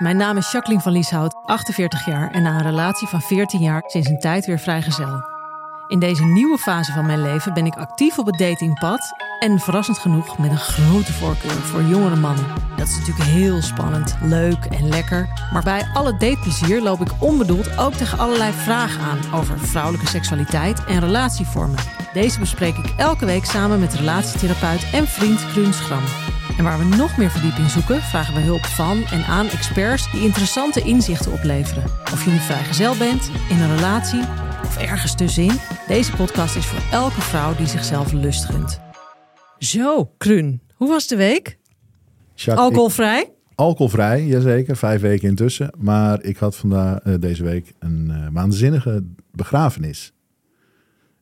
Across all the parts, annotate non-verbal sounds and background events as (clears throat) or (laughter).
Mijn naam is Jacqueline van Lieshout, 48 jaar en na een relatie van 14 jaar sinds een tijd weer vrijgezel. In deze nieuwe fase van mijn leven ben ik actief op het datingpad en verrassend genoeg met een grote voorkeur voor jongere mannen. Dat is natuurlijk heel spannend, leuk en lekker. Maar bij alle dateplezier loop ik onbedoeld ook tegen allerlei vragen aan over vrouwelijke seksualiteit en relatievormen. Deze bespreek ik elke week samen met relatietherapeut en vriend Kruun Schram. En waar we nog meer verdieping zoeken, vragen we hulp van en aan experts die interessante inzichten opleveren. Of je nu vrijgezel bent, in een relatie of ergens tussenin, deze podcast is voor elke vrouw die zichzelf lust gunt. Zo, Kruun, hoe was de week? Jacques, Alcoholvrij? ik- alcoholvrij, jazeker. Vijf weken intussen. Maar ik had vandaag, eh, deze week een eh, waanzinnige begrafenis.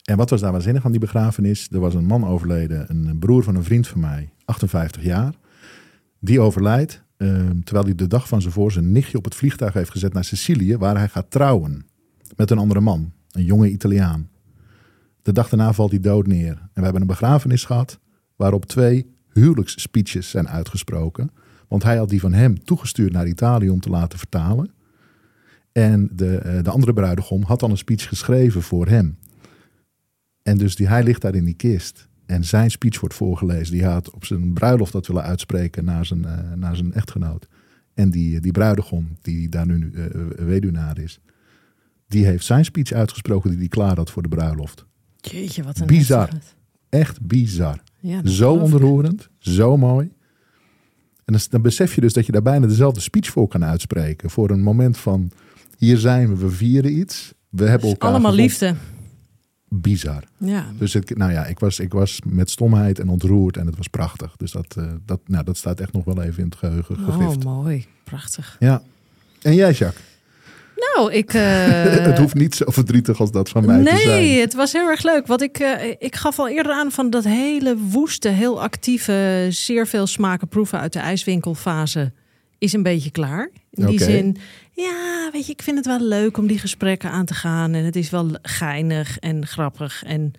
En wat was daar waanzinnig aan die begrafenis? Er was een man overleden, een broer van een vriend van mij, 58 jaar. Die overlijdt eh, terwijl hij de dag van zijn voor zijn nichtje op het vliegtuig heeft gezet naar Sicilië, waar hij gaat trouwen met een andere man, een jonge Italiaan. De dag daarna valt hij dood neer. En we hebben een begrafenis gehad waarop twee huwelijksspeeches zijn uitgesproken. Want hij had die van hem toegestuurd naar Italië om te laten vertalen. En de, eh, de andere bruidegom had dan een speech geschreven voor hem. En dus die, hij ligt daar in die kist. En zijn speech wordt voorgelezen. Die had op zijn bruiloft dat willen uitspreken naar zijn, eh, naar zijn echtgenoot. En die, die bruidegom, die daar nu eh, weduwnaar is, die heeft zijn speech uitgesproken die hij klaar had voor de bruiloft. Jeetje, wat een Bizar. Echt bizar. Ja, Zo ontroerend, zo mooi. En dan, dan besef je dus dat je daar bijna dezelfde speech voor kan uitspreken. Voor een moment van, hier zijn we, we vieren iets. We hebben elkaar Allemaal gevonden. liefde. Bizar. Ja. Dus ik, nou ja, ik was, ik was met stomheid en ontroerd en het was prachtig. Dus dat, eh, dat, nou, dat staat echt nog wel even in het geheugen gegrift. Oh, mooi. Prachtig. Ja. En jij, Jacques? Nou, ik... (laughs) eh, het hoeft niet zo verdrietig als dat van mij te zijn. Nee, het was heel erg leuk. Wat ik, eh, ik gaf al eerder aan van dat hele woeste, heel actieve, zeer veel smaken proeven uit de ijswinkelfase is een beetje klaar. In die zin, ja, weet je, ik vind het wel leuk om die gesprekken aan te gaan. En het is wel geinig en grappig. En,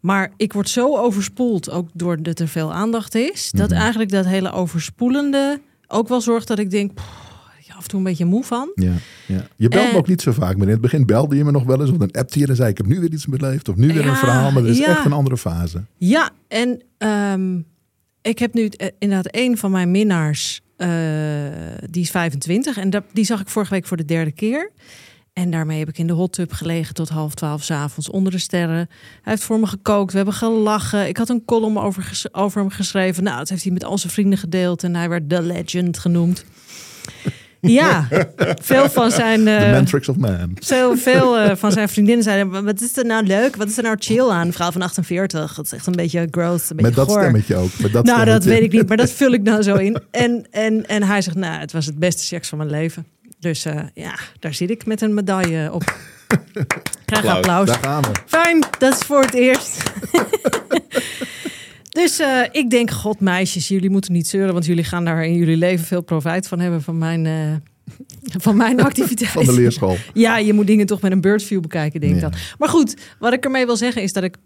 maar ik word zo overspoeld, ook doordat er veel aandacht is, dat Mhm. eigenlijk dat hele overspoelende ook wel zorgt dat ik denk, "Poeh, ja, af en toe een beetje moe van. Ja, ja. Je belt me ook niet zo vaak. Maar in het begin belde je me nog wel eens. Of dan appte je en zei ik heb nu weer iets beleefd. Of nu weer Ja, een verhaal. Maar dat is ja. echt een andere fase. Ja, en ehm, ik heb nu eh, inderdaad een van mijn minnaars, die is 25. En dat, die zag ik vorige week voor de derde keer. En daarmee heb ik in de hot tub gelegen tot half twaalf avonds onder de sterren. Hij heeft voor me gekookt, we hebben gelachen. Ik had een column over, over hem geschreven. Nou, dat heeft hij met al zijn vrienden gedeeld. En hij werd The Legend genoemd. Ja, veel van zijn... The Matrix of Man. zo veel eh, van zijn vriendinnen zeiden: Wat is er nou leuk? Wat is er nou chill aan? Een vrouw van 48. Dat is echt een beetje growth. Een beetje Met dat goor. stemmetje ook. Met dat nou, dat weet ik niet, maar dat vul ik nou zo in. En, en, en hij zegt: Nou, het was het beste seks van mijn leven. Dus eh, ja, daar zit ik met een medaille op. Graag applaus. Daar gaan we. Fijn, dat is voor het eerst. (laughs) dus eh, ik denk, god meisjes, jullie moeten niet zeuren, want jullie gaan daar in jullie leven veel profijt van hebben van mijn, eh, van mijn (laughs) activiteit. Van de leerschool. Ja, je moet dingen toch met een birdview bekijken, denk ik Ja. dan. Maar goed, wat ik ermee wil zeggen is dat ik...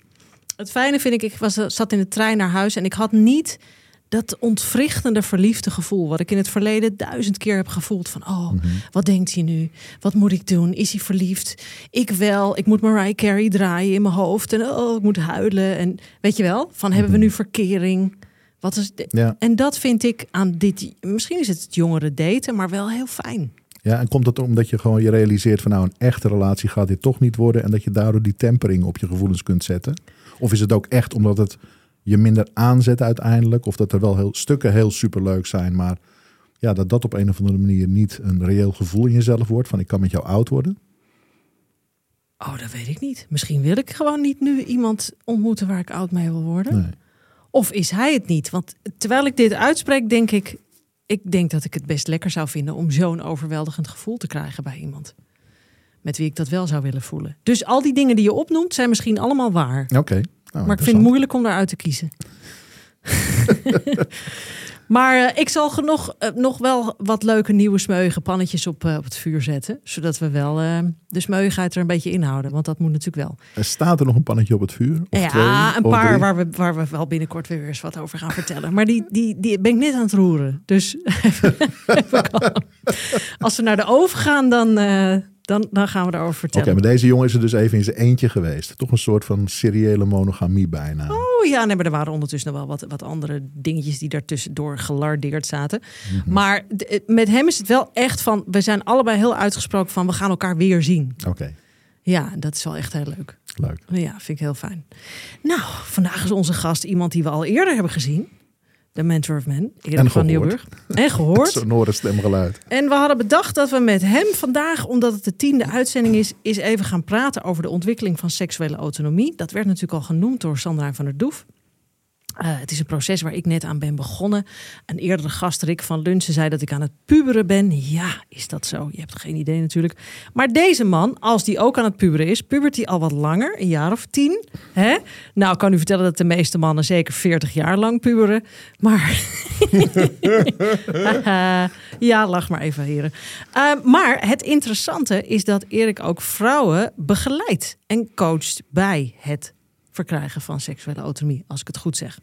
Het fijne vind ik, ik was, zat in de trein naar huis en ik had niet dat ontwrichtende verliefde gevoel... wat ik in het verleden duizend keer heb gevoeld van... oh, Mhm. wat denkt hij nu? Wat moet ik doen? Is hij verliefd? Ik wel. Ik moet Mariah Carey draaien in mijn hoofd. En oh, ik moet huilen. En weet je wel, van hebben we nu verkering? Wat is Ja, En dat vind ik aan dit... Misschien is het het jongere daten, maar wel heel fijn. Ja, en komt het omdat je gewoon je realiseert van nou een echte relatie gaat dit toch niet worden en dat je daardoor die tempering op je gevoelens kunt zetten? Of is het ook echt omdat het je minder aanzet uiteindelijk? Of dat er wel heel, stukken heel superleuk zijn, maar ja, dat dat op een of andere manier niet een reëel gevoel in jezelf wordt van ik kan met jou oud worden? Oh, dat weet ik niet. Misschien wil ik gewoon niet nu iemand ontmoeten waar ik oud mee wil worden. Nee. Of is hij het niet? Want terwijl ik dit uitspreek, denk ik, ik denk dat ik het best lekker zou vinden om zo'n overweldigend gevoel te krijgen bij iemand. Met wie ik dat wel zou willen voelen. Dus al die dingen die je opnoemt zijn misschien allemaal waar. Oké. Nou, maar ik vind het moeilijk om daaruit te kiezen. (laughs) maar eh, ik zal genoeg, eh, nog wel wat leuke nieuwe smeuïge pannetjes op, eh, op het vuur zetten. Zodat we wel de smeuïgheid er een beetje inhouden. Want dat moet natuurlijk wel. Er staat er nog een pannetje op het vuur? Of ja, twee, een paar waar we, waar we wel binnenkort weer eens wat over gaan vertellen. Maar die, die, die ben ik net aan het roeren. Dus (laughs) (laughs) als we naar de oven gaan, dan, dan, dan gaan we daarover Oké, vertellen. maar deze jongen is er dus even in zijn eentje geweest. Toch een soort van seriële monogamie bijna. Oh ja, nee, maar er waren ondertussen nog wel wat, wat andere dingetjes die daartussendoor gelardeerd zaten. Mhm. Maar d- met hem is het wel echt van, we zijn allebei heel uitgesproken van, we gaan elkaar weer zien. Oké, Ja, dat is wel echt heel leuk. leuk. Ja, vind ik heel fijn. Nou, vandaag is onze gast iemand die we al eerder hebben gezien. De Mentor of Men, Erik van. Nieuwburg. En gehoord. (laughs) Sonore stemgeluid. En we hadden bedacht dat we met hem vandaag, omdat het de tiende uitzending is, eens even gaan praten over de ontwikkeling van seksuele autonomie. Dat werd natuurlijk al genoemd door Sandra van der Doef. Eh, het is een proces waar ik net aan ben begonnen. Een eerdere gast, Rick van Lunsen, zei dat ik aan het puberen ben. Ja, is dat zo? Je hebt geen idee natuurlijk. Maar deze man, als die ook aan het puberen is, pubert hij al wat langer, een jaar of tien. Hè? Nou, ik kan u vertellen dat de meeste mannen zeker 40 jaar lang puberen. Maar (laughs) (laughs) ja, lach maar even, heren. Uh, maar het interessante is dat Erik ook vrouwen begeleidt en coacht bij het verkrijgen van seksuele autonomie, als ik het goed zeg.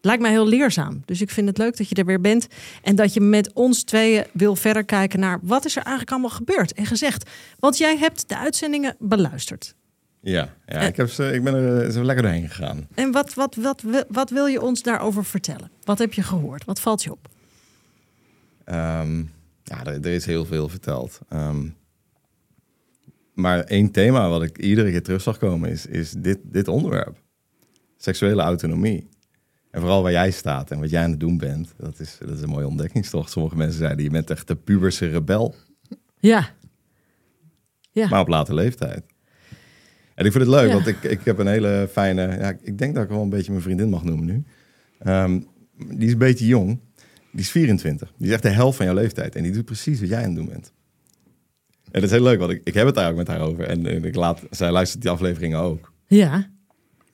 Lijkt mij heel leerzaam. Dus ik vind het leuk dat je er weer bent. En dat je met ons tweeën wil verder kijken naar wat is er eigenlijk allemaal gebeurd en gezegd. Want jij hebt de uitzendingen beluisterd. Ja, ja ik, heb ze, ik ben er zo lekker doorheen gegaan. En wat, wat, wat, wat, wat wil je ons daarover vertellen? Wat heb je gehoord? Wat valt je op? Ehm, ja, er, er is heel veel verteld. Ehm, maar één thema wat ik iedere keer terug zag komen is, is dit, dit onderwerp. Seksuele autonomie. En vooral waar jij staat en wat jij aan het doen bent. Dat is, dat is een mooie ontdekkingstocht. Sommige mensen zeiden, je bent echt de puberse rebel. Ja. Ja. Maar op late leeftijd. En ik vind het leuk, Ja. want ik, ik heb een hele fijne... Ja, ik denk dat ik wel een beetje mijn vriendin mag noemen nu. Ehm, die is een beetje jong. Die is 24. Die is echt de helft van jouw leeftijd. En die doet precies wat jij aan het doen bent. En dat is heel leuk, want ik, ik heb het daar ook met haar over. En, en ik laat, zij luistert die afleveringen ook. ja.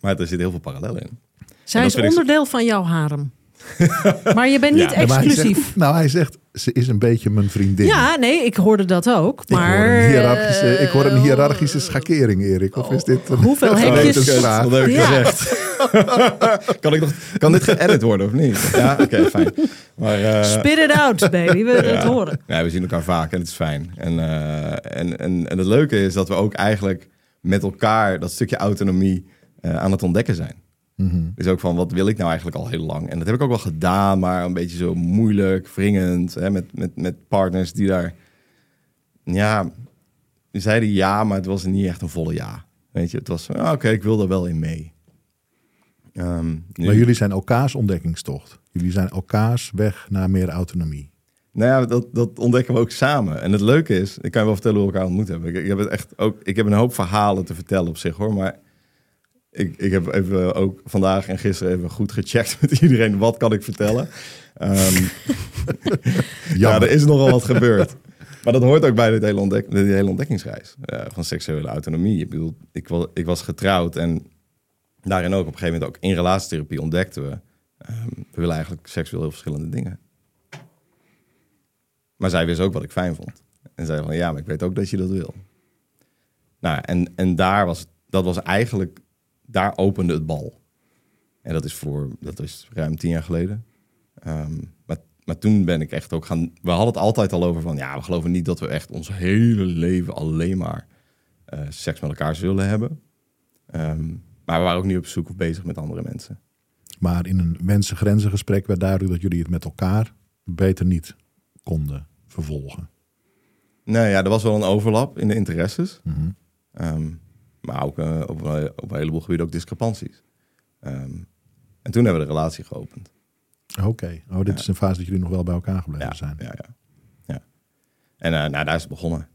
Maar er zit heel veel parallellen in. Zij is ik onderdeel van jouw harem. (laughs) maar je bent niet Ja, maar hij exclusief. zegt, nou, hij zegt, ze is een beetje mijn vriendin. Ja, nee, ik hoorde dat ook. Ik Maar hoor een hiërarchische, ik hoor een eh, hiërarchische schakering, Erik. Of is dit een, Hoeveel (laughs) hekjes? Wat heb ik Ja. gezegd? (laughs) kan, ik nog, kan dit geëdit worden of niet? Ja, oké, fijn. Maar, eh, Spit it out, baby. We willen het horen. Ja, we zien elkaar vaak en het is fijn. En, eh, en, en, en het leuke is dat we ook eigenlijk met elkaar dat stukje autonomie eh, aan het ontdekken zijn. Mhm. Dus ook van, wat wil ik nou eigenlijk al heel lang? En dat heb ik ook wel gedaan, maar een beetje zo moeilijk, wringend. Hè, met, met, met partners die daar... Ja, zeiden ja, maar het was niet echt een volle ja. Weet je, het was ah, oké, ik wil er wel in mee. Ehm, nu- Maar jullie zijn elkaars ontdekkingstocht. Jullie zijn elkaars weg naar meer autonomie. Nou ja, dat, dat ontdekken we ook samen. En het leuke is, ik kan je wel vertellen hoe we elkaar ontmoet hebben. Ik, ik heb het echt ook, ik heb een hoop verhalen te vertellen op zich hoor, maar ik, ik heb even ook vandaag en gisteren even goed gecheckt (laughs) met iedereen. Wat kan ik vertellen? Ehm, (laughs) ja, er is nogal wat gebeurd. Maar dat hoort ook bij dit hele, ontdek, dit hele ontdekkingsreis eh, van seksuele autonomie. Ik bedoel, ik, was, ik was getrouwd en daarin ook op een gegeven moment ook in relatietherapie ontdekten we... ehm, we willen eigenlijk seksueel heel verschillende dingen. Maar zij wist ook wat ik fijn vond. En zei van, ja, maar ik weet ook dat je dat wil. Nou, en, en daar was, dat was eigenlijk, daar opende het bal. En dat is voor, dat is ruim tien jaar geleden. Ehm, maar, maar toen ben ik echt ook gaan, we hadden het altijd al over van, ja, we geloven niet dat we echt ons hele leven alleen maar eh, seks met elkaar zullen hebben. Ehm, maar we waren ook niet op zoek of bezig met andere mensen. Maar in een wensen-grenzen gesprek werd duidelijk dat jullie het met elkaar beter niet konden vervolgen. Nou ja, er was wel een overlap in de interesses. Ehm, maar ook eh, op, een- op een heleboel gebieden ook discrepanties. Ehm, en toen hebben we de relatie geopend. Oké. Oh, dit is een fase dat jullie nog wel bij elkaar gebleven Ja, zijn. ja, ja. ja. En eh, nou, daar is het begonnen.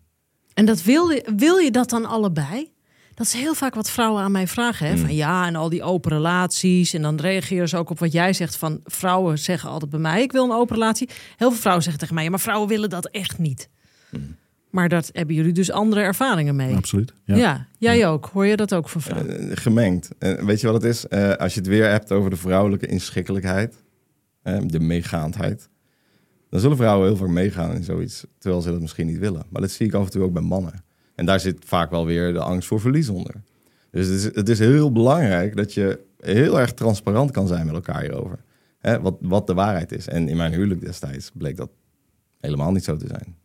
En dat wil, je, wil je dat dan allebei? Dat is heel vaak wat vrouwen aan mij vragen. Hè? Mm. Van ja, en al die open relaties. En dan reageren ze ook op wat jij zegt. Van vrouwen zeggen altijd bij mij: ik wil een open relatie. Heel veel vrouwen zeggen tegen mij: ja, maar vrouwen willen dat echt niet. Mm. Maar dat hebben jullie dus andere ervaringen mee. Absoluut. Ja, Ja. jij ook. Hoor je dat ook van vrouwen? Eh, gemengd. En weet je wat het is? Eh, als je het weer hebt over de vrouwelijke inschikkelijkheid, de meegaandheid, dan zullen vrouwen heel vaak meegaan in zoiets, terwijl ze dat misschien niet willen. Maar dat zie ik af en toe ook bij mannen. En daar zit vaak wel weer de angst voor verlies onder. Dus het is, het is heel belangrijk dat je heel erg transparant kan zijn met elkaar hierover. Hè, wat, wat de waarheid is. En in mijn huwelijk destijds bleek dat helemaal niet zo te zijn.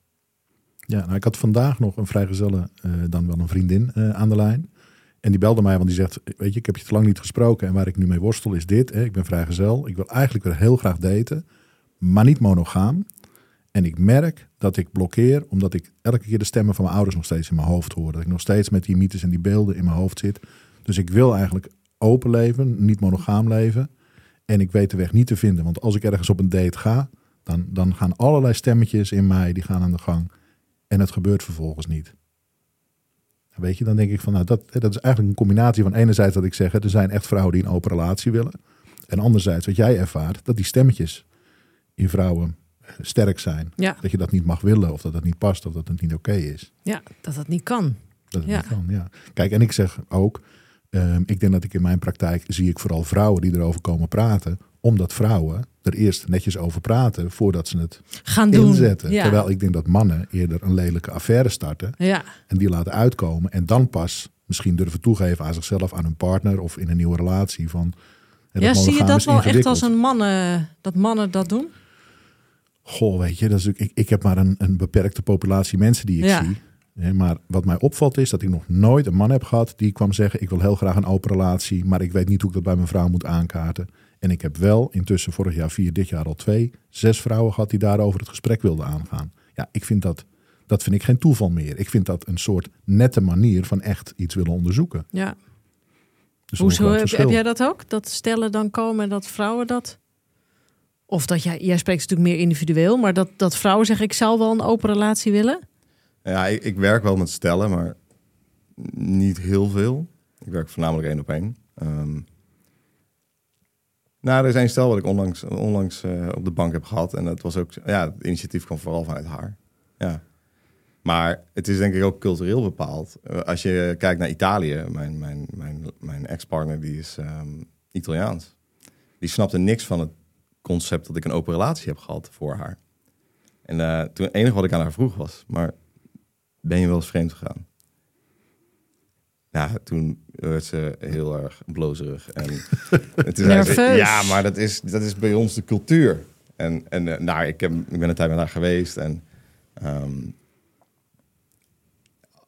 Ja, nou, ik had vandaag nog een vrijgezelle, eh dan wel een vriendin eh, aan de lijn. En die belde mij, want die zegt, weet je, ik heb je te lang niet gesproken. En waar ik nu mee worstel is dit. Hè, ik ben vrijgezel. Ik wil eigenlijk weer heel graag daten, maar niet monogaam. En ik merk dat ik blokkeer, omdat ik elke keer de stemmen van mijn ouders nog steeds in mijn hoofd hoor. Dat ik nog steeds met die mythes en die beelden in mijn hoofd zit. Dus ik wil eigenlijk open leven, niet monogaam leven. En ik weet de weg niet te vinden. Want als ik ergens op een date ga, dan, dan gaan allerlei stemmetjes in mij, die gaan aan de gang. En het gebeurt vervolgens niet. Weet je, dan denk ik van, nou, dat, dat is eigenlijk een combinatie van enerzijds dat ik zeg, er zijn echt vrouwen die een open relatie willen. En anderzijds wat jij ervaart, dat die stemmetjes in vrouwen eh, sterk zijn. Ja. Dat je dat niet mag willen of dat het niet past of dat het niet oké is. ja, dat dat niet kan. Dat het Ja. niet kan, ja. Kijk, en ik zeg ook, ehm, ik denk dat ik in mijn praktijk zie ik vooral vrouwen die erover komen praten, omdat vrouwen er eerst netjes over praten voordat ze het Gaan doen. inzetten. Ja. Terwijl ik denk dat mannen eerder een lelijke affaire starten ja. en die laten uitkomen en dan pas misschien durven toegeven aan zichzelf, aan hun partner of in een nieuwe relatie van. ja, zie je dat wel echt als een mannen, dat mannen dat doen? Goh, weet je, dat is, ik, ik heb maar een, een beperkte populatie mensen die ik Ja. zie. Hè, maar wat mij opvalt is dat ik nog nooit een man heb gehad die kwam zeggen: Ik wil heel graag een open relatie, maar ik weet niet hoe ik dat bij mijn vrouw moet aankaarten. En ik heb wel intussen vorig jaar vier, dit jaar al twee, zes vrouwen gehad die daarover het gesprek wilden aangaan. Ja, ik vind dat, dat vind ik geen toeval meer. Ik vind dat een soort nette manier van echt iets willen onderzoeken. Ja. Dus Hoezo heb, jij dat ook? Dat stellen dan komen en dat vrouwen dat. Of dat jij, jij spreekt natuurlijk meer individueel, maar dat, dat vrouwen zeggen: Ik zou wel een open relatie willen. Ja, ik, ik werk wel met stellen, maar niet heel veel. Ik werk voornamelijk één op één. Ehm, nou, er een stel wat ik onlangs, onlangs eh, op de bank heb gehad. En dat was ook, ja, het initiatief kwam vooral vanuit haar. Ja. Maar het is denk ik ook cultureel bepaald. Eh, als je kijkt naar Italië, mijn, mijn, mijn, mijn ex-partner die is ehm, Italiaans. Die snapte niks van het concept dat ik een open relatie heb gehad voor haar. En eh, toen het enige wat ik aan haar vroeg was, maar ben je wel eens vreemd gegaan? Ja, toen werd ze heel erg blozerig. En, en toen zei ze, ja, maar dat is, dat is bij ons de cultuur. En, en eh, nou, ik, heb, ik ben een tijd met haar geweest. En ehm,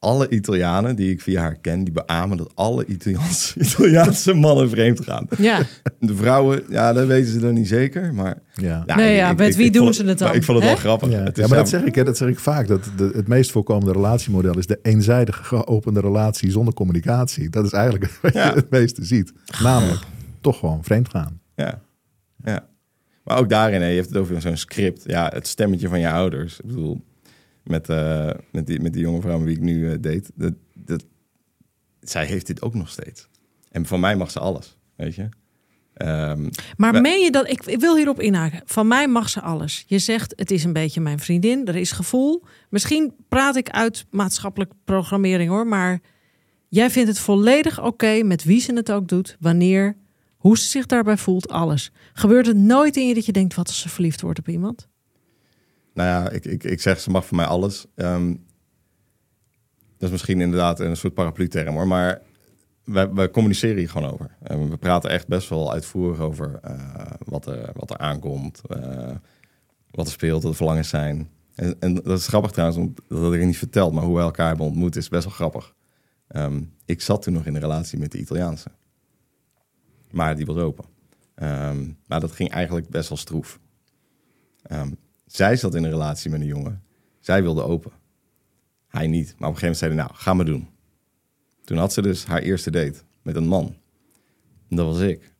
alle Italianen die ik via haar ken, die beamen dat alle Italiaanse, (laughs) Italiaanse mannen vreemd gaan. Ja, (laughs) De vrouwen, ja, dat weten ze dan niet zeker. Maar Ja. ja, Nee, ja, met wie doen ze het dan, ik vond het wel grappig. Ja, Het ja, is maar dat zeg ik, hè, dat zeg ik vaak. Dat de, het meest voorkomende relatiemodel is de eenzijdige geopende relatie zonder communicatie. Dat is eigenlijk (laughs) wat Ja. je het meeste ziet. Namelijk toch gewoon vreemd gaan. Ja. ja. Maar ook daarin, hè, je heeft het over zo'n script. Ja, het stemmetje van je ouders. Ik bedoel, met, eh, met, die, met die jonge vrouw met wie ik nu eh date. Dat, dat, zij heeft dit ook nog steeds. En van mij mag ze alles, weet je. Ehm, maar meen je dat? Ik, ik wil hierop inhaken. Van mij mag ze alles. Je zegt: Het is een beetje mijn vriendin. Er is gevoel. Misschien praat ik uit maatschappelijk programmering hoor. Maar jij vindt het volledig oké met wie ze het ook doet. Wanneer, hoe ze zich daarbij voelt. Alles. Gebeurt het nooit in je dat je denkt: Wat als ze verliefd wordt op iemand? Nou ja, ik, ik, ik zeg ze mag voor mij alles. Ehm, dat is misschien inderdaad een soort paraplu-term hoor, maar wij, communiceren hier gewoon over. En we praten echt best wel uitvoerig over eh, wat, er, wat er aankomt, eh, wat er speelt, wat de verlangens zijn. En, en dat is grappig trouwens, want dat ik niet verteld, maar hoe wij elkaar hebben ontmoet is best wel grappig. Ehm, ik zat toen nog in een relatie met de Italiaanse, maar die was open. Ehm, maar dat ging eigenlijk best wel stroef. Ehm, zij zat in een relatie met een jongen. Zij wilde open. Hij niet. Maar op een gegeven moment zei hij, nou, ga maar doen. Toen had ze dus haar eerste date met een man. Dat was ik.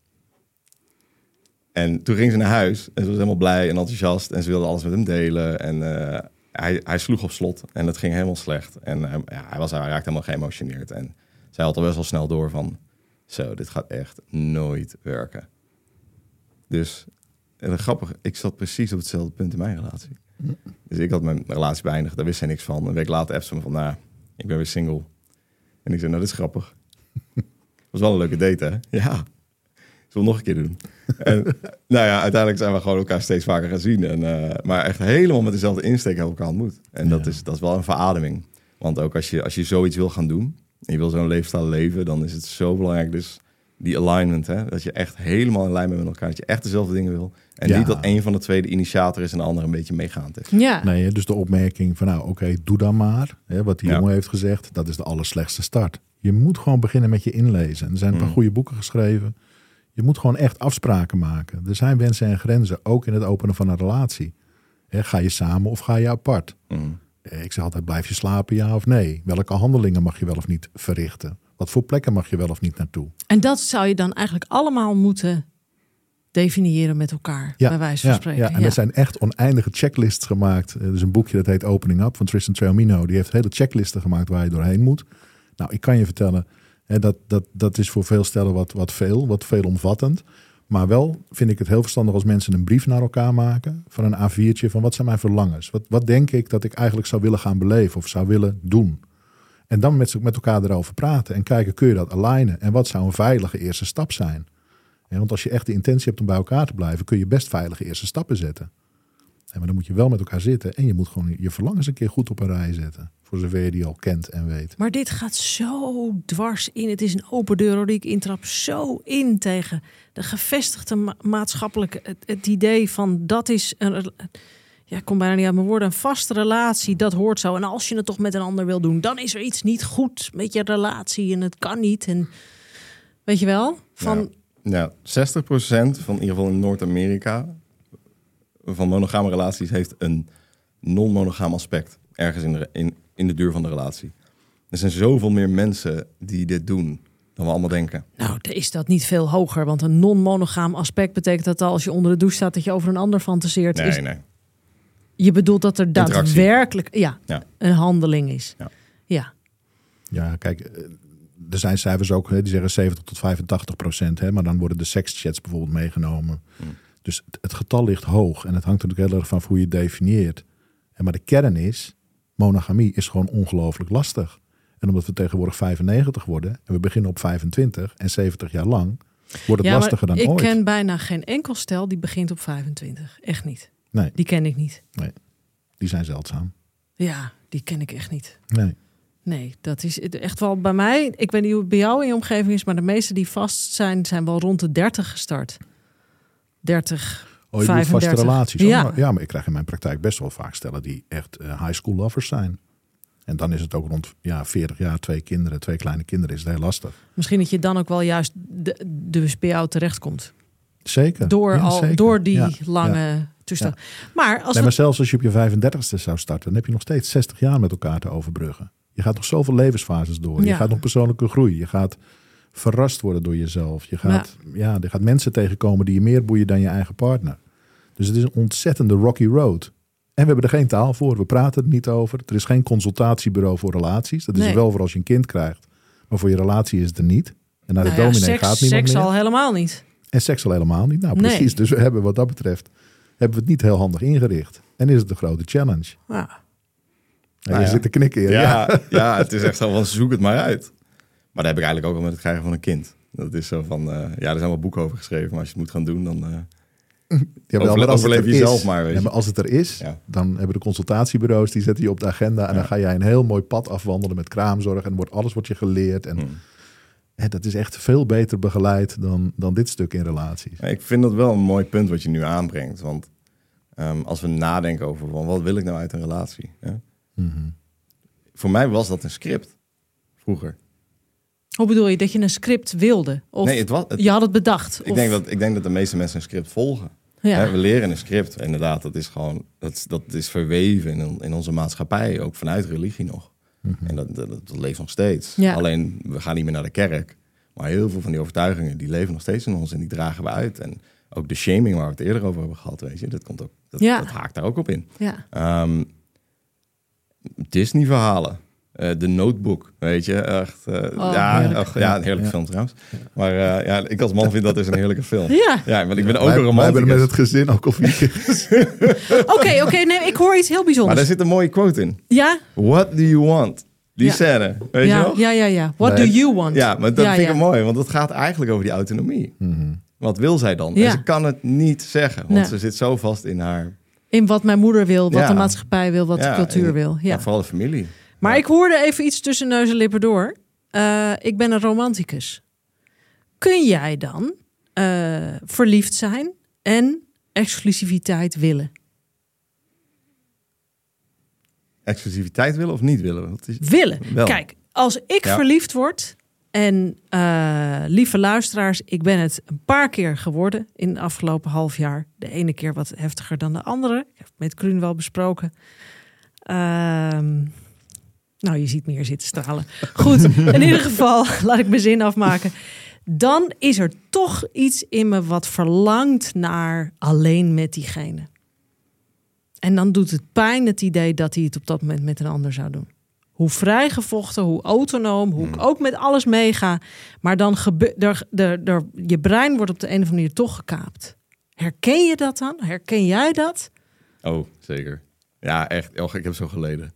En toen ging ze naar huis en ze was helemaal blij en enthousiast. En ze wilde alles met hem delen. En eh, hij, hij sloeg op slot en het ging helemaal slecht. En eh, ja, hij, was, hij raakte helemaal geëmotioneerd. En zij had al best wel snel door van... Zo, dit gaat echt nooit werken. Dus en grappig, ik zat precies op hetzelfde punt in mijn relatie. Dus ik had mijn relatie beëindigd, daar wist zij niks van. Een week later appte ze me van, nou, ik ben weer single. En ik zei, nou, dat is grappig. (laughs) was wel een leuke date, hè? Ja. Zullen nog een keer doen? (laughs) en nou ja, uiteindelijk zijn we gewoon elkaar steeds vaker gaan zien. En, eh, maar echt helemaal met dezelfde insteek hebben we elkaar ontmoet. En dat, Ja. is, dat is wel een verademing. Want ook als je, als je zoiets wil gaan doen, en je wil zo'n leefstijl leven, dan is het zo belangrijk. Dus die alignment, hè? dat je echt helemaal in lijn bent met elkaar. Dat je echt dezelfde dingen wil. En Ja. niet dat een van de twee de initiator is en de ander een beetje meegaand is. Ja. Nee, dus de opmerking van nou oké, doe dan maar. Hè, wat die Ja. jongen heeft gezegd, dat is de allerslechtste start. Je moet gewoon beginnen met je inlezen. Er zijn een paar Mm. goede boeken geschreven. Je moet gewoon echt afspraken maken. Er zijn wensen en grenzen, ook in het openen van een relatie. Hè, ga je samen of ga je apart? Mm. Ik zeg altijd, blijf je slapen, ja of nee? Welke handelingen mag je wel of niet verrichten? Wat voor plekken mag je wel of niet naartoe? En dat zou je dan eigenlijk allemaal moeten definiëren met elkaar, bij wijze van ja, spreken. Ja, en Ja. er zijn echt oneindige checklists gemaakt. Er is een boekje dat heet Opening Up van Tristan Traumino. Die heeft hele checklisten gemaakt waar je doorheen moet. Nou, ik kan je vertellen, hè, dat, dat, dat is voor veel stellen wat, wat veel, wat veelomvattend. Maar wel vind ik het heel verstandig als mensen een brief naar elkaar maken. Van een A4'tje van wat zijn mijn verlangens? Wat, wat denk ik dat ik eigenlijk zou willen gaan beleven of zou willen doen? En dan met, met elkaar erover praten en kijken, kun je dat alignen? En wat zou een veilige eerste stap zijn? Ja, want als je echt de intentie hebt om bij elkaar te blijven, kun je best veilige eerste stappen zetten. En maar dan moet je wel met elkaar zitten en je moet gewoon je verlangens een keer goed op een rij zetten. Voor zover je die al kent en weet. Maar dit gaat zo dwars in. Het is een open deur die ik intrap zo in tegen de gevestigde ma- maatschappelijke het, het idee van dat is een ja, ik kom bijna niet uit mijn woorden, een vaste relatie, dat hoort zo. En als je het toch met een ander wil doen, dan is er iets niet goed met je relatie en het kan niet. En weet je wel? Van Ja, 60% van in ieder geval in Noord-Amerika van monogame relaties heeft een non-monogaam aspect ergens in de, in, in de duur van de relatie. Er zijn zoveel meer mensen die dit doen dan we allemaal denken. Nou, is dat niet veel hoger. Want een non-monogaam aspect betekent dat als je onder de douche staat... dat je over een ander fantaseert. Nee, is, nee. Je bedoelt dat er daadwerkelijk ja, Ja. een handeling is. Ja. ja. Ja, kijk, eh, er zijn cijfers ook, hè, die zeggen 70 tot 85 procent. Hè, maar dan worden de sekschats bijvoorbeeld meegenomen. Dus het, getal ligt hoog. En het hangt natuurlijk heel erg van hoe je het definieert. En maar de kern is, monogamie is gewoon ongelooflijk lastig. En omdat we tegenwoordig 95 worden en we beginnen op 25 en 70 jaar lang, wordt het ja, lastiger dan ik ooit. ken bijna geen enkel stel die begint op 25. Echt niet. Nee, Die ken ik niet. die zijn zeldzaam. Ja, die ken ik echt niet. Nee. Nee, dat is echt wel bij mij. Ik weet niet hoe het bij jou in je omgeving is, maar de meeste die vast zijn, zijn wel rond de 30 gestart. 30. Oh, je vaste 35. relaties. Ja. maar- ja, maar ik krijg in mijn praktijk best wel vaak stellen die echt eh, high school lovers zijn. En dan is het ook rond ja, 40 jaar, twee kinderen, twee kleine kinderen, is het heel lastig. Misschien dat je dan ook wel juist de, dus bij jou terechtkomt. Zeker. Door, Ja, al, zeker. door die Ja, lange ja. toestand. Maar als Nee, we zelfs als je op je 35ste zou starten, dan heb je nog steeds 60 jaar met elkaar te overbruggen. Je gaat nog zoveel levensfases door. Je gaat nog persoonlijke groei. Je gaat verrast worden door jezelf. Je gaat, ja. je gaat mensen tegenkomen die je meer boeien dan je eigen partner. Dus het is een ontzettende rocky road. En we hebben er geen taal voor. We praten er niet over. Er is geen consultatiebureau voor relaties. Dat is Nee. er wel voor als je een kind krijgt. Maar voor je relatie is het er niet. En naar de nou ja, dominee seks, gaat niemand seks meer. al helemaal niet. En seks al helemaal niet. Nou, Nee. precies. Dus we hebben wat dat betreft hebben we het niet heel handig ingericht. En is het een grote challenge. Ja. Ja, Nou je ja. zit te knikken. Ja. Ja, (laughs) ja. het is echt zo van zoek het maar uit. Maar dat heb ik eigenlijk ook al met het krijgen van een kind. Dat is zo van, eh, ja, er zijn wel boeken over geschreven, maar als je het moet gaan doen, dan... eh, Ja, wel, Overle- maar als het overleef er jezelf maar, weet Ja, je. maar als het er is, Ja. dan hebben de consultatiebureaus, die zetten je op de agenda. En Ja. dan ga jij een heel mooi pad afwandelen met kraamzorg. En wordt alles wordt je geleerd. En hmm. Hè, dat is echt veel beter begeleid dan, dan dit stuk in relaties. Ik vind dat wel een mooi punt wat je nu aanbrengt. Want ehm, als we nadenken over van, wat wil ik nou uit een relatie? Hè? Mhm. Voor mij was dat een script vroeger. Hoe bedoel je dat je een script wilde? Of nee, het was, het- je had het bedacht? ik, of, denk dat, ik denk dat de meeste mensen een script volgen. ja. Hè, we leren een script. Inderdaad, dat is gewoon dat, dat is verweven in, in onze maatschappij, ook vanuit religie nog. En dat, dat, dat leeft nog steeds. Ja. Alleen, we gaan niet meer naar de kerk. Maar heel veel van die overtuigingen, die leven nog steeds in ons en die dragen we uit. En ook de shaming waar we het eerder over hebben gehad, weet je, dat, komt ook, dat, Ja. dat haakt daar ook op in. Ja. Ehm, Disney-verhalen. Eh, de Notebook, weet je. Echt, eh, Oh, ja, heerlijk. ach, ja, een heerlijke Ja. film trouwens. Maar eh, ja, ik als man vind dat dus een heerlijke film. Ja. Ja, want ik ben ook wij, een wij hebben romanticus. met het gezin ook al vier. (laughs) Oké, oké, nee, ik hoor iets heel Maar bijzonders. daar zit een mooie quote in. Ja? What do you want? Die Ja. scène, weet je Ja, wel? ja, ja, ja. What Nee. do you want? Ja, maar dat Ja, vind ik mooi, want het gaat eigenlijk over die autonomie. Mhm. Wat wil zij dan? Ja. En ze kan het niet zeggen, want Nee. ze zit zo vast in haar, In wat mijn moeder wil, wat Ja. de maatschappij wil, wat de cultuur en- wil. Ja. maar vooral de familie. Maar Ja. ik hoorde even iets tussen neus en lippen door. Eh, ik ben een romanticus. Kun jij dan eh, verliefd zijn en exclusiviteit willen? Exclusiviteit willen of niet willen? Is... Willen. Wel. Kijk, als ik Ja. verliefd word en eh, lieve luisteraars, ik ben het een paar keer geworden in de afgelopen half jaar. De ene keer wat heftiger dan de andere. Ik heb het met Kruun wel besproken. Ehm, nou, je ziet me hier zitten stralen. Goed, in ieder geval, (laughs) laat ik mijn zin afmaken. Dan is er toch iets in me wat verlangt naar alleen met diegene. En dan doet het pijn het idee dat hij het op dat moment met een ander zou doen. Hoe vrijgevochten, hoe autonoom, hoe ik ook met alles meega. Maar dan gebeurt je brein wordt op de een of andere manier toch gekaapt. Herken je dat dan? Herken jij dat? Oh, zeker. Ja, echt. Oh, ik heb zo geleden.